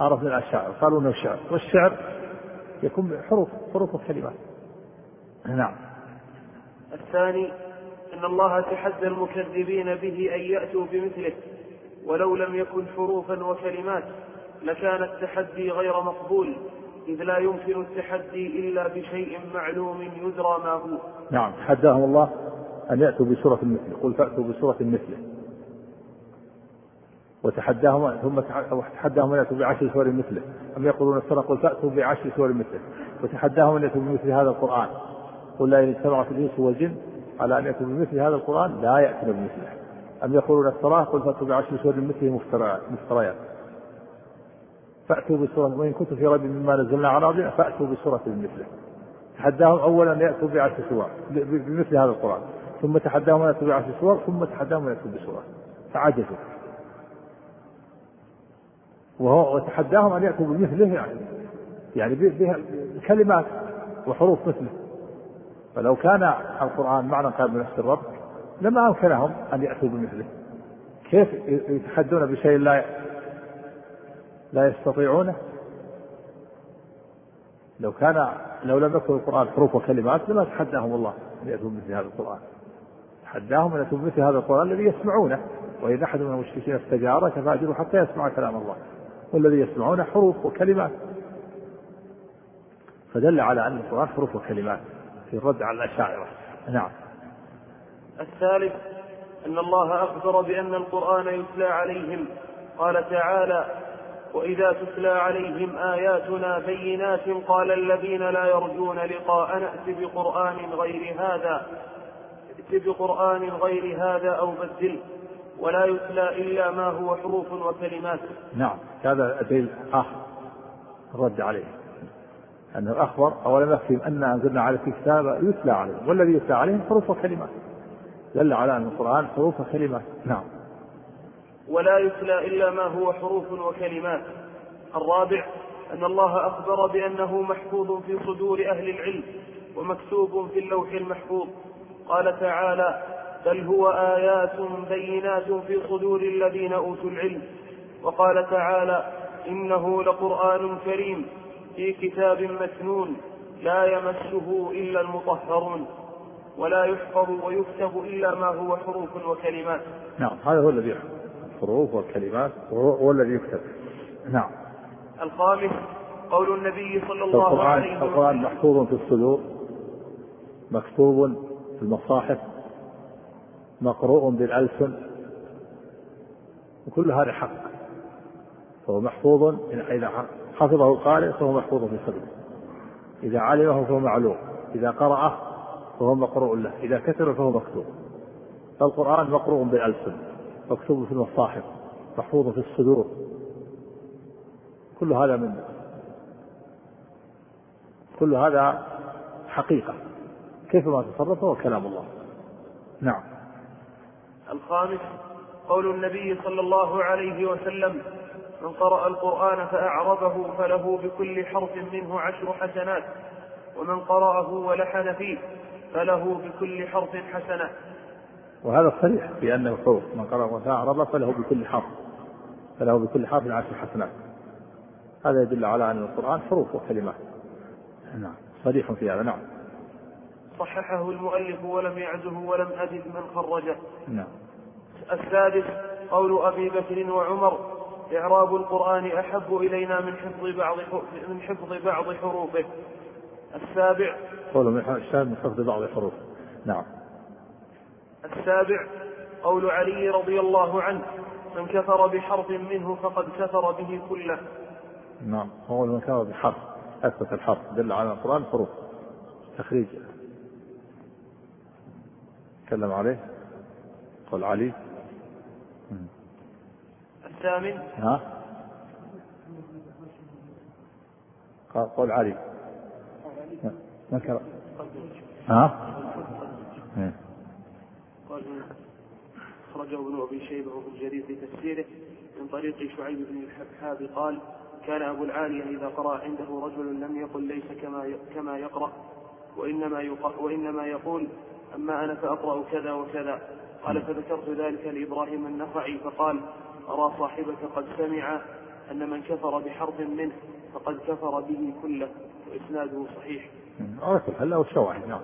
أعرف من الأشاعرة قالوا أنه شعر والشعر يكون حروف حروف وكلمات. نعم. الثاني أن الله تحدى المكذبين به أن يأتوا بمثله ولو لم يكن حروفا وكلمات لكان التحدي غير مقبول إذ لا يمكن التحدي إلا بشيء معلوم يدرى ما هو. نعم تحداهم الله أن يأتوا بسورة مثله قل فأتوا بسورة مثله. وتحداهم ثم تحداهم أن يأتوا بعشر سور مثله. أم يقولون افتراه قل فأتوا بعشر سور مثله. وتحداهم أن يأتوا بمثل هذا القرآن. قل لئن اجتمعت الانس والجن على أن يأتوا بمثل هذا القرآن لا يأتون بمثله أم يقولون افتراه قل فاتوا بعشر سور مثله مفتريات فأتوا بسورة وإن كنتم في ريب مما نزلنا على عبدنا فأتوا بسورة مثله. تحداهم اولا أن يأتوا بعشر سور بمثل هذا القرآن. ثم تحداهم أن يأتوا بعشر سور ثم تحداهم أن يأتوا بسورة. فعجزوا. وهو وتحداهم أن يأتوا بمثله يعني. يعني بكلمات وحروف مثله. فلو كان القرآن معنى قال بنفس الرب لما أمكنهم أن يأتوا بمثله. كيف يتحدون بشيء لا لا يستطيعونه؟ لو كان لو لم يكن القرآن حروف وكلمات لما تحداهم الله أن يأتوا بمثل هذا القرآن؟ تحداهم أن يأتوا بمثل هذا القرآن الذي يسمعونه. وإذا أحد من المشركين استجار فأجره حتى يسمع كلام الله. والذي يسمعون حروف وكلمات. فدل على أن القرآن حروف وكلمات. في الرد على الأشاعرة. نعم. الثالث أن الله أخبر بأن القرآن يتلى عليهم. قال تعالى وإذا تتلى عليهم آياتنا بينات قال الذين لا يرجون لقاء نأت بقرآن غير هذا ائت بقرآن غير هذا أو بدله ولا يتلى إلا ما هو حروف وكلمات. نعم. هذا دليل آخر الرد عليه. أنه أخبر أولم يكفهم أن أنزلنا عليك الكتاب يتلى عليهم والذي يتلى عليهم حروف وكلمات دل على أن القرآن حروف وكلمات نعم. ولا يتلى إلا ما هو حروف وكلمات. الرابع أن الله أخبر بأنه محفوظ في صدور أهل العلم ومكتوب في اللوح المحفوظ. قال تعالى بل هو آيات بينات في صدور الذين أوتوا العلم. وقال تعالى إنه لقرآن كريم. في كتاب مكنون لا يمسه إلا المطهرون ولا يحفظ ويكتب إلا ما هو حروف وكلمات. نعم هذا هو الذي يحفظ. الحروف والكلمات هو الذي يكتب. نعم. الخامس قول النبي صلى الله عليه وسلم. القرآن محفوظ في الصدور مكتوب في المصاحف مقروء بالألسن. وكل هذا حق. فهو محفوظ إذا حفظه القارئ فهو محفوظ في صدره إذا علمه فهو معلوم. إذا قرأه فهو مقروء له. إذا كتب فهو مكتوب. فالقرآن مقروء بالألسن مكتوب في المصاحف محفوظ في الصدور. كل هذا من كل هذا حقيقة. كيف ما تصرف هو كلام الله. نعم. الخامس قول النبي صلى الله عليه وسلم من قرأ القرآن فأعربه فله بكل حرف منه عشر حسنات ومن قرأه ولحن فيه فله بكل حرف حسنة. وهذا صريح في أنه حروف من قرأ فأعرب فله بكل حرف فله بكل حرف عشر حسنات. هذا يدل على أن القرآن حروف وكلمات. نعم صريح في هذا نعم. صححه المؤلف ولم يعزه ولم أجد من خرجه. نعم. السادس قول أبي بكر وعمر إعراب القرآن أحب إلينا من حفظ بعض من حفظ بعض حروفه. السابع. قول من من حفظ بعض حروفه. نعم. السابع. قول علي رضي الله عنه من كفر بحرف منه فقد كفر به كله. نعم. هو من كفر بحرف أثبت الحرف دل على القرآن حروف. تخريج. تكلم عليه. قول علي. الثامن. ها؟ قول علي. ما ها؟ قال أخرجه ابن أبي شيبة وابن جرير في تفسيره. من طريق شعيب بن الحبحاب قال كان أبو العالية إذا قرأ عنده رجل لم يقل ليس كما كما يقرأ وإنما وإنما يقول أما أنا فأقرأ كذا وكذا. قال فذكرت ذلك لإبراهيم النخعي. فقال أرى صاحبك قد سمع أن من كفر بحرف منه فقد كفر به كله وإسناده صحيح. هلا والشواهد نعم.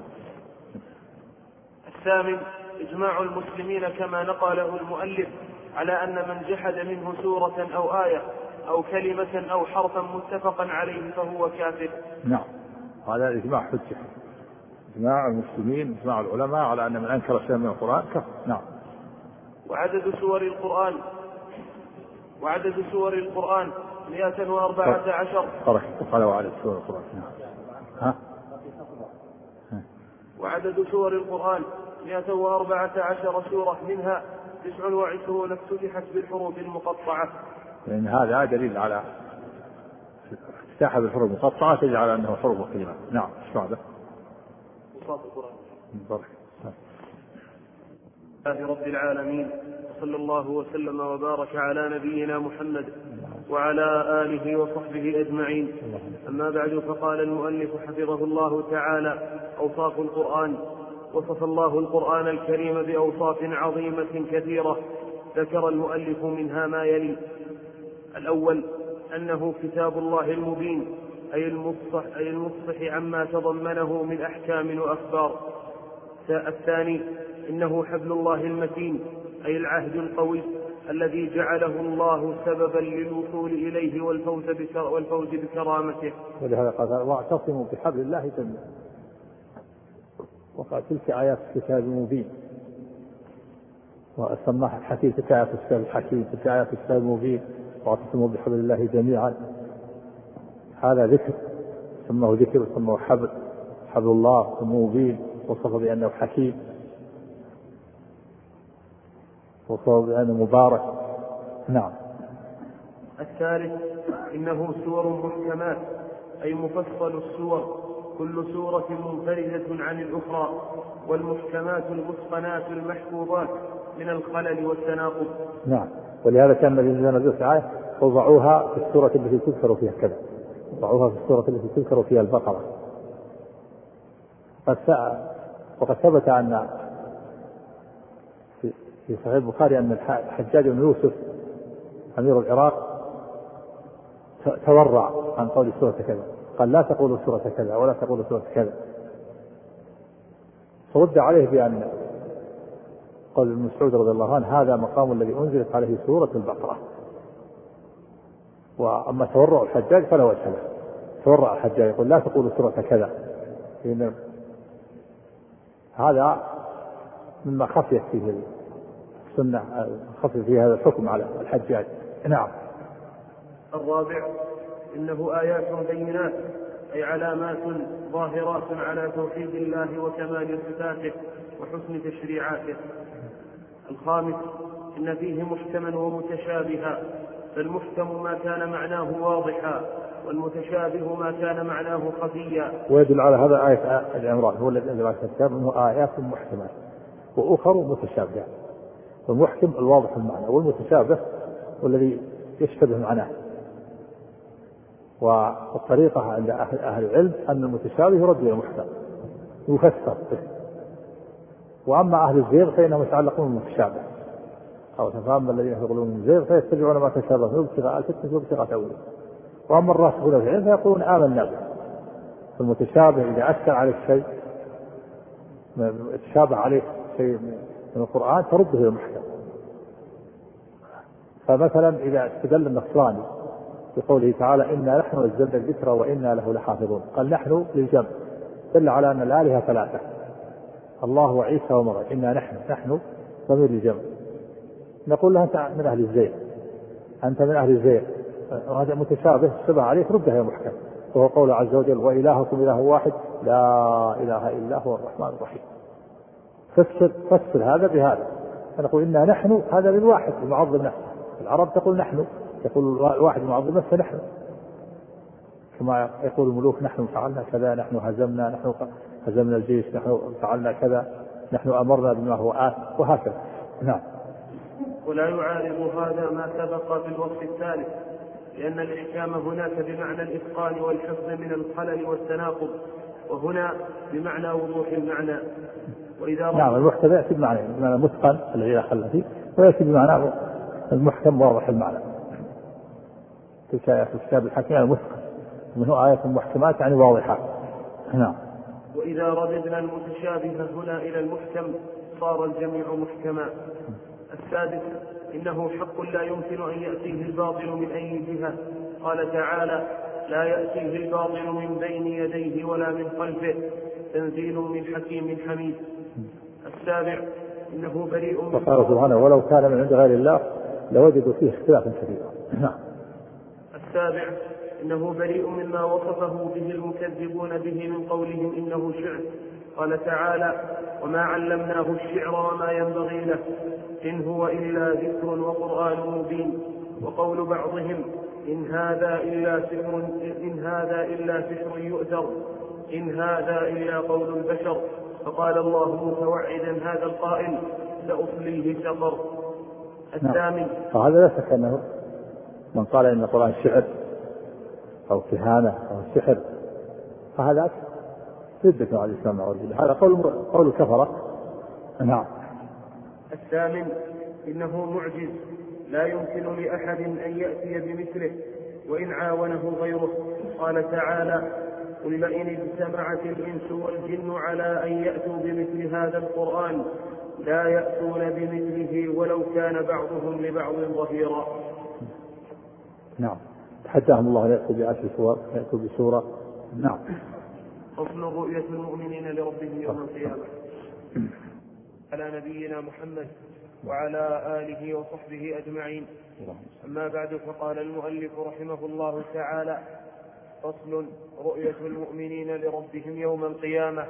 الثامن إجماع المسلمين كما نقله المؤلف على أن من جحد منه سورة أو آية أو كلمة أو حرفا متفقا عليه فهو كافر. نعم. هذا الإجماع حجة. إجماع المسلمين إجماع العلماء على أن من أنكر شيئا من القرآن كفر. نعم. وعدد سور القرآن وعدد سور القرآن 114 قال وعدد سور القرآن. ها؟ وعدد سور القرآن 114 سورة. منها 29 افتتحت بالحروف المقطعة. لأن هذا دليل على افتتاح بالحروف المقطعة تدل على أنه حروف وكلمات نعم إيش بعده؟ القرآن الله رب العالمين وصلى الله وسلم وبارك على نبينا محمد وعلى آله وصحبه أجمعين. أما بعد فقال المؤلف حفظه الله تعالى أوصاف القرآن وصف الله القرآن الكريم بأوصاف عظيمة كثيرة. ذكر المؤلف منها ما يلي الأول أنه كتاب الله المبين أي المفصح, أي المفصح عما تضمنه من أحكام وأخبار. الثاني إنه حبل الله المتين أي العهد القوي الذي جعله الله سببا للوصول إليه والفوز, والفوز بكرامته. ولهذا قال واعتصموا بحبل الله جميعا. وقال تلك آيات الكتاب المبين وسماها الحكيم تلك آيات الكتاب الحكيم تلك آيات الكتاب المبين واعتصموا بحبل الله جميعا. هذا ذكر سماه ذكر وسماه حبل حبل الله مبين وصف بأنه حكيم. وصف بأنه مبارك. نعم. الثالث إنه سور محكمات أي مفصل السور كل سورة منفردة عن الأخرى والمحكمات المتقنات المحفوظات من الخلل والتناقض. نعم. ولهذا كان النبي صلى الله عليه وسلم وضعوها في السورة التي تذكر فيها. كذا. وضعوها في السورة التي تذكر فيها البقرة. قد وقد ثبت أن في صحيح البخاري أن الحجاج بن يوسف أمير العراق تورع عن قول سورة كذا. قال لا تقولوا سورة كذا ولا تقولوا سورة كذا. فرد عليه بأن قال ابن مسعود رضي الله عنه هذا مقام الذي أنزلت عليه سورة البقرة. وأما تورع الحجاج فلا وجه له. تورع الحجاج يقول لا تقولوا سورة كذا. هذا مما خفيت فيه السنة خفف فيها هذا الحكم على الحجاج. نعم. الرابع إنه آيات بينات أي علامات ظاهرات على توحيد الله وكمال صفاته وحسن تشريعاته. الخامس إن فيه محكما ومتشابها فالمحكم ما كان معناه واضحا والمتشابه ما كان معناه خفيا. ويدل على هذا آية العمران هو الذي أنزل على الكتاب آيات محكمات وأخر متشابهات. فالمحكم الواضح المعنى والمتشابه والذي يشتبه معناه. والطريقة عند أهل العلم أن المتشابه يرد إلى المحكم يفسر به. وأما أهل الزيغ فإنهم يتعلقون بالمتشابه. أو تفهم الذين يقولون من الزيغ فيتبعون ما تشابه منه ابتغاء الفتنة وابتغاء تأويله. وأما الراسخون في العلم فيقولون آمنا به. فالمتشابه إذا أشكل عليك شيء تشابه عليك شيء من القرآن ترده إلى المحكم فمثلا إذا استدل النصراني بقوله تعالى إنا نحن نزلنا الذكر وإنا له لحافظون. قال نحن للجمع. دل على أن الآلهة ثلاثة. الله وعيسى ومريم. إنا نحن. نحن ضمير الجمع. نقول له أنت من أهل الزيت. أنت من أهل الزيت. وهذا متشابه. شبه عليه. رده يا محكم وهو قول عز وجل وإلهكم إله واحد. لا إله إلا هو الرحمن الرحيم. فسر فسر هذا بهذا. فنقول إنا نحن هذا للواحد المعظم نفسه. العرب تقول نحن يقول الواحد المعظم نفسه نحن. كما يقول الملوك نحن فعلنا كذا نحن هزمنا نحن هزمنا الجيش نحن فعلنا كذا نحن أمرنا بما هو آت وهكذا. نعم. ولا يعارض هذا ما سبق في الوصف الثالث لأن الإحكام هناك بمعنى الإتقان والحفظ من الخلل والتناقض وهنا بمعنى وضوح المعنى. وإذا نعم المحكم يأتي بمعنى بمعنى متقن الذي لا خل فيه ويأتي بمعنى المحكم واضح المعنى. تلك آيات الكتاب الحكيم المتقن. منه آيات محكمات يعني واضحات نعم. وإذا رددنا المتشابه هنا إلى المحكم صار الجميع محكما. السادس إنه حق لا يمكن أن يأتيه الباطل من أي جهة. قال تعالى لا يأتيه الباطل من بين يديه ولا من خلفه. تنزيل من حكيم حميد. السابع إنه بريء وقال سبحانه ولو كان من عند غير الله لوجدوا فيه اختلافا كثيرا نعم. السابع إنه بريء مما وصفه به المكذبون به من قولهم إنه شعر. قال تعالى وما علمناه الشعر وما ينبغي له إن هو إلا ذكر وقرآن مبين. وقول بعضهم إن هذا إلا سحر إن هذا إلا سحر يؤثر إن هذا إلا قول البشر. فقال الله متوعدا هذا القائل سأصليه سقر. الثامن. نعم. فهذا لا شك أنه من قال إن القرآن شعر أو كهانة أو سحر فهذا ردة على الإسلام هذا قول قول الكفرة. نعم. الثامن. إنه معجز لا يمكن لأحد أن يأتي بمثله وإن عاونه غيره. قال تعالى قل لئن اجتمعت الإنس والجن على أن يأتوا بمثل هذا القرآن لا يأتون بمثله ولو كان بعضهم لبعض ظهيرا. نعم. تحداهم الله ان يأتوا بعشر سور يأتوا بسورة. نعم. فصل رؤية المؤمنين لربهم يوم القيامة. على نبينا محمد وعلى آله وصحبه أجمعين. أما بعد فقال المؤلف رحمه الله تعالى فصل رؤية المؤمنين لربهم يوم القيامة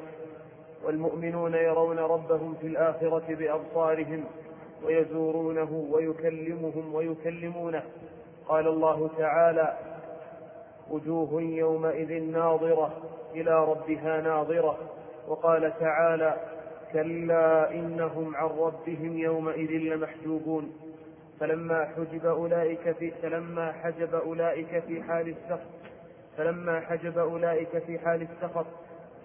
والمؤمنون يرون ربهم في الآخرة بأبصارهم ويزورونه ويكلمهم ويكلمونه. قال الله تعالى وجوه يومئذ ناظرة إلى ربها ناظرة وقال تعالى كلا إنهم عن ربهم يومئذ لمحجوبون فلما حجب أولئك في فلما حجب أولئك في حال السخط فلما حجب أولئك في حال السخط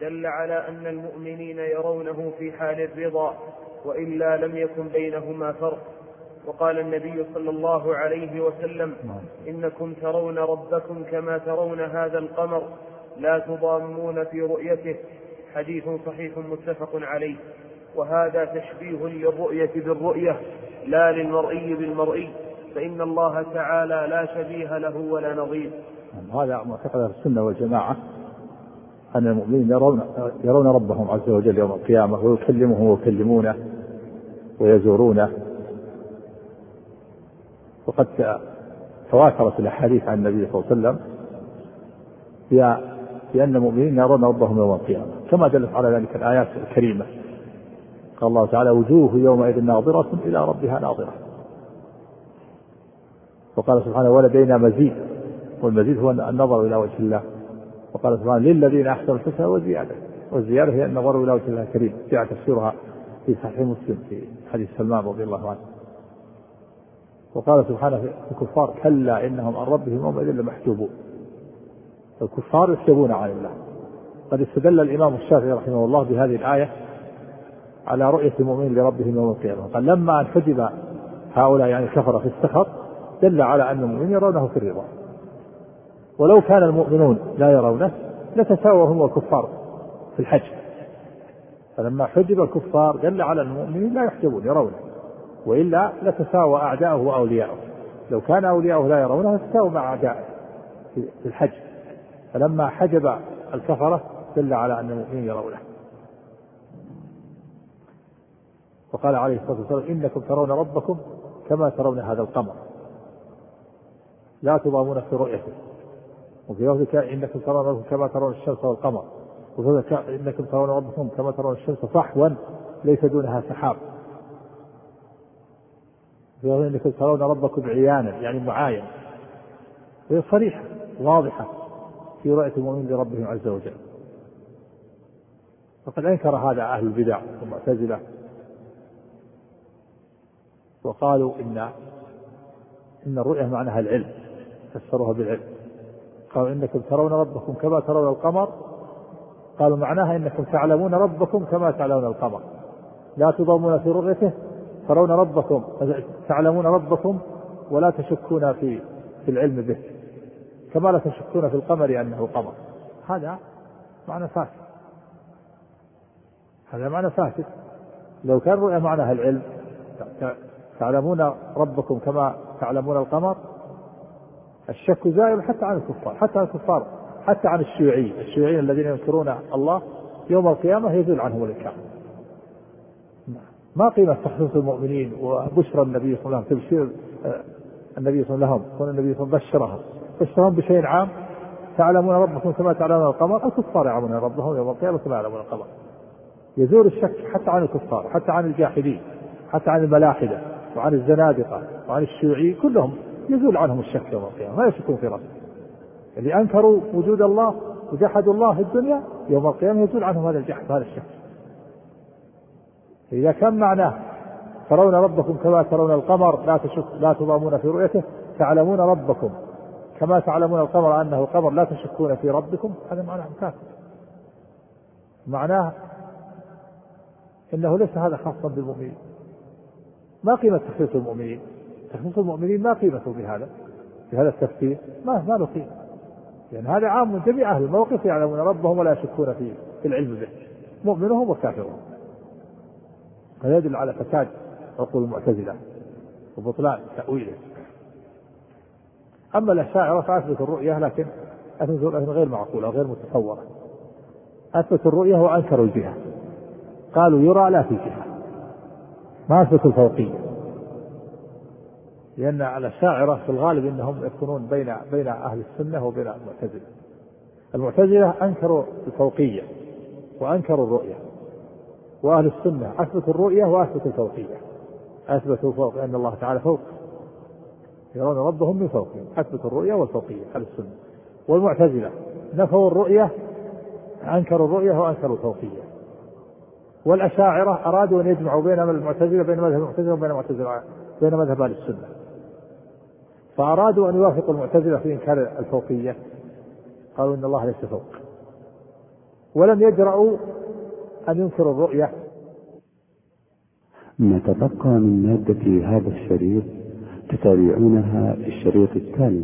دل على أن المؤمنين يرونه في حال الرضا وإلا لم يكن بينهما فرق. وقال النبي صلى الله عليه وسلم إنكم ترون ربكم كما ترون هذا القمر لا تضامون في رؤيته. حديث صحيح متفق عليه. وهذا تشبيه للرؤية بالرؤية لا للمرئي بالمرئي. فإن الله تعالى لا شبيه له ولا نظير. هذا معتقد السنة والجماعة أن المؤمنين يرون يرون ربهم عز وجل يوم القيامة ويكلمهم ويكلمونه ويزورونه. وقد تواترت الأحاديث عن النبي صلى الله عليه وسلم بأن المؤمنين يرون ربهم يوم القيامة كما دلت على ذلك الآيات الكريمة. قال الله تعالى وجوه يومئذ ناظرة إلى ربها ناظرة. وقال سبحانه ولدينا مزيد والمزيد هو النظر إلى وجه الله. وقال سبحانه للذين أحسنوا الحسنى وزيادة والزيادة هي النظر إلى وجه الله الكريم. جاء تفسيرها في صحيح مسلم في حديث سلمان رضي الله عنه. وقال سبحانه في الكفار كلا إنهم عن ربهم يومئذ لمحجوبون. الكفار يحجبون عن الله. قد استدل الإمام الشافعي رحمه الله بهذه الآية على رؤية المؤمنين لربهم يوم القيامة. قال لما أن حجب هؤلاء يعني كفر في السخط دل على أن المؤمنين يرونه في الرضا. ولو كان المؤمنون لا يرونه لتساووا هم والكفار في الحج. فلما حجب الكفار دل على المؤمنين لا يحجبون يرونه. وإلا لتساوى أعداؤه وأولياؤه. لو كان أولياؤه لا يرونه لتساووا مع أعدائه في الحج. فلما حجب الكفرة دل على أن المؤمنين يرونه. وقال عليه الصلاة والسلام إنكم ترون ربكم كما ترون هذا القمر. لا تضامون في رؤيته. وفي لفظ إنكم ترون ربكم كما ترون الشمس والقمر. وفي إنكم ترون ربكم كما ترون الشمس صحوا ليس دونها سحاب. في لفظ إنكم ترون ربكم عيانا يعني معاين هي صريحة واضحة في رؤية المؤمنين لربهم عز وجل. وقد أنكر هذا أهل البدع والمعتزلة. وقالوا إن إن الرؤية معناها العلم فسروها بالعلم. قالوا إنكم ترون ربكم كما ترون القمر. قالوا معناها إنكم تعلمون ربكم كما تعلمون القمر. لا تضامون في رؤيته ترون ربكم تعلمون ربكم ولا تشكون في في العلم به. كما لا تشكون في القمر أنه قمر. هذا معنى فاسد. هذا معنى فاسد. لو كان رؤيا معناها العلم تعلمون ربكم كما تعلمون القمر الشك زائل حتى عن الكفار حتى عن الكفار حتى عن الشيوعيين. الشيوعيين الذين ينكرون الله يوم القيامة يزول عنهم الإنكار ما قيمة تخصيص المؤمنين وبشرى النبي صلى الله عليه وسلم تبشير آه، النبي صلى الله عليه وسلم كون النبي صلى الله عليه وسلم بشرهم بشرهم بشيء عام. تعلمون ربكم كما تعلمون القمر. الكفار يعلمون ربهم يوم القيامة كما يعلمون القمر. يزول الشك حتى عن الكفار حتى عن الجاحدين حتى عن الملاحدة وعن الزنادقة وعن الشيوعيين كلهم يزول عنهم الشك يوم القيامة ما يشكون في ربهم. اللي أنكروا وجود الله وجحدوا الله في الدنيا يوم القيامة يزول عنهم هذا الجحد وهذا الشك. إذا كان معناه ترون ربكم كما ترون القمر لا تشك لا تضامون في رؤيته تعلمون ربكم كما تعلمون القمر أنه قمر لا تشكون في ربكم هذا معناه كافر. معناه إنه ليس هذا خاصا بالمؤمنين. ما قيمة تخصيص المؤمنين؟ تخصيص المؤمنين ما قيمته بهذا بهذا التفسير. ما ما له قيمة. لأن يعني هذا عام جميع أهل الموقف يعلمون ربهم ولا يشكون في في العلم به مؤمنهم وكافرهم. هذا يدل على فساد عقول المعتزلة وبطلان تأويله. أما الأشاعرة فأثبتوا الرؤية لكن أثبتوا الرؤية غير معقولة غير متصورة. أثبتوا الرؤية وأنكروا الجهة. قالوا يرى لا في جهة ما أثبتوا الفوقية. لأن الأشاعرة في الغالب أنهم يكونون بين بين أهل السنة وبين المعتزلة. المعتزلة أنكروا الفوقية وأنكروا الرؤية. وأهل السنة أثبتوا الرؤية وأثبتوا الفوقية. أثبتوا فوق أن الله تعالى فوق. يرون ربهم من فوقهم. أثبتوا الرؤية والفوقية أهل السنة. والمعتزلة نفوا الرؤية أنكروا الرؤية وأنكروا الفوقية. والأشاعرة أرادوا أن يجمعوا بين المعتزلة بين مذهب المعتزلة وبين المعتزلة بين مذهب أهل السنة. فأرادوا أن يوافقوا المعتزلة في إنكار الفوقية. قالوا إن الله ليس فوق. ولم يجرؤوا أن ينكروا الرؤية. ما تبقى من مادة هذا الشريط تتابعونها في الشريط التالي.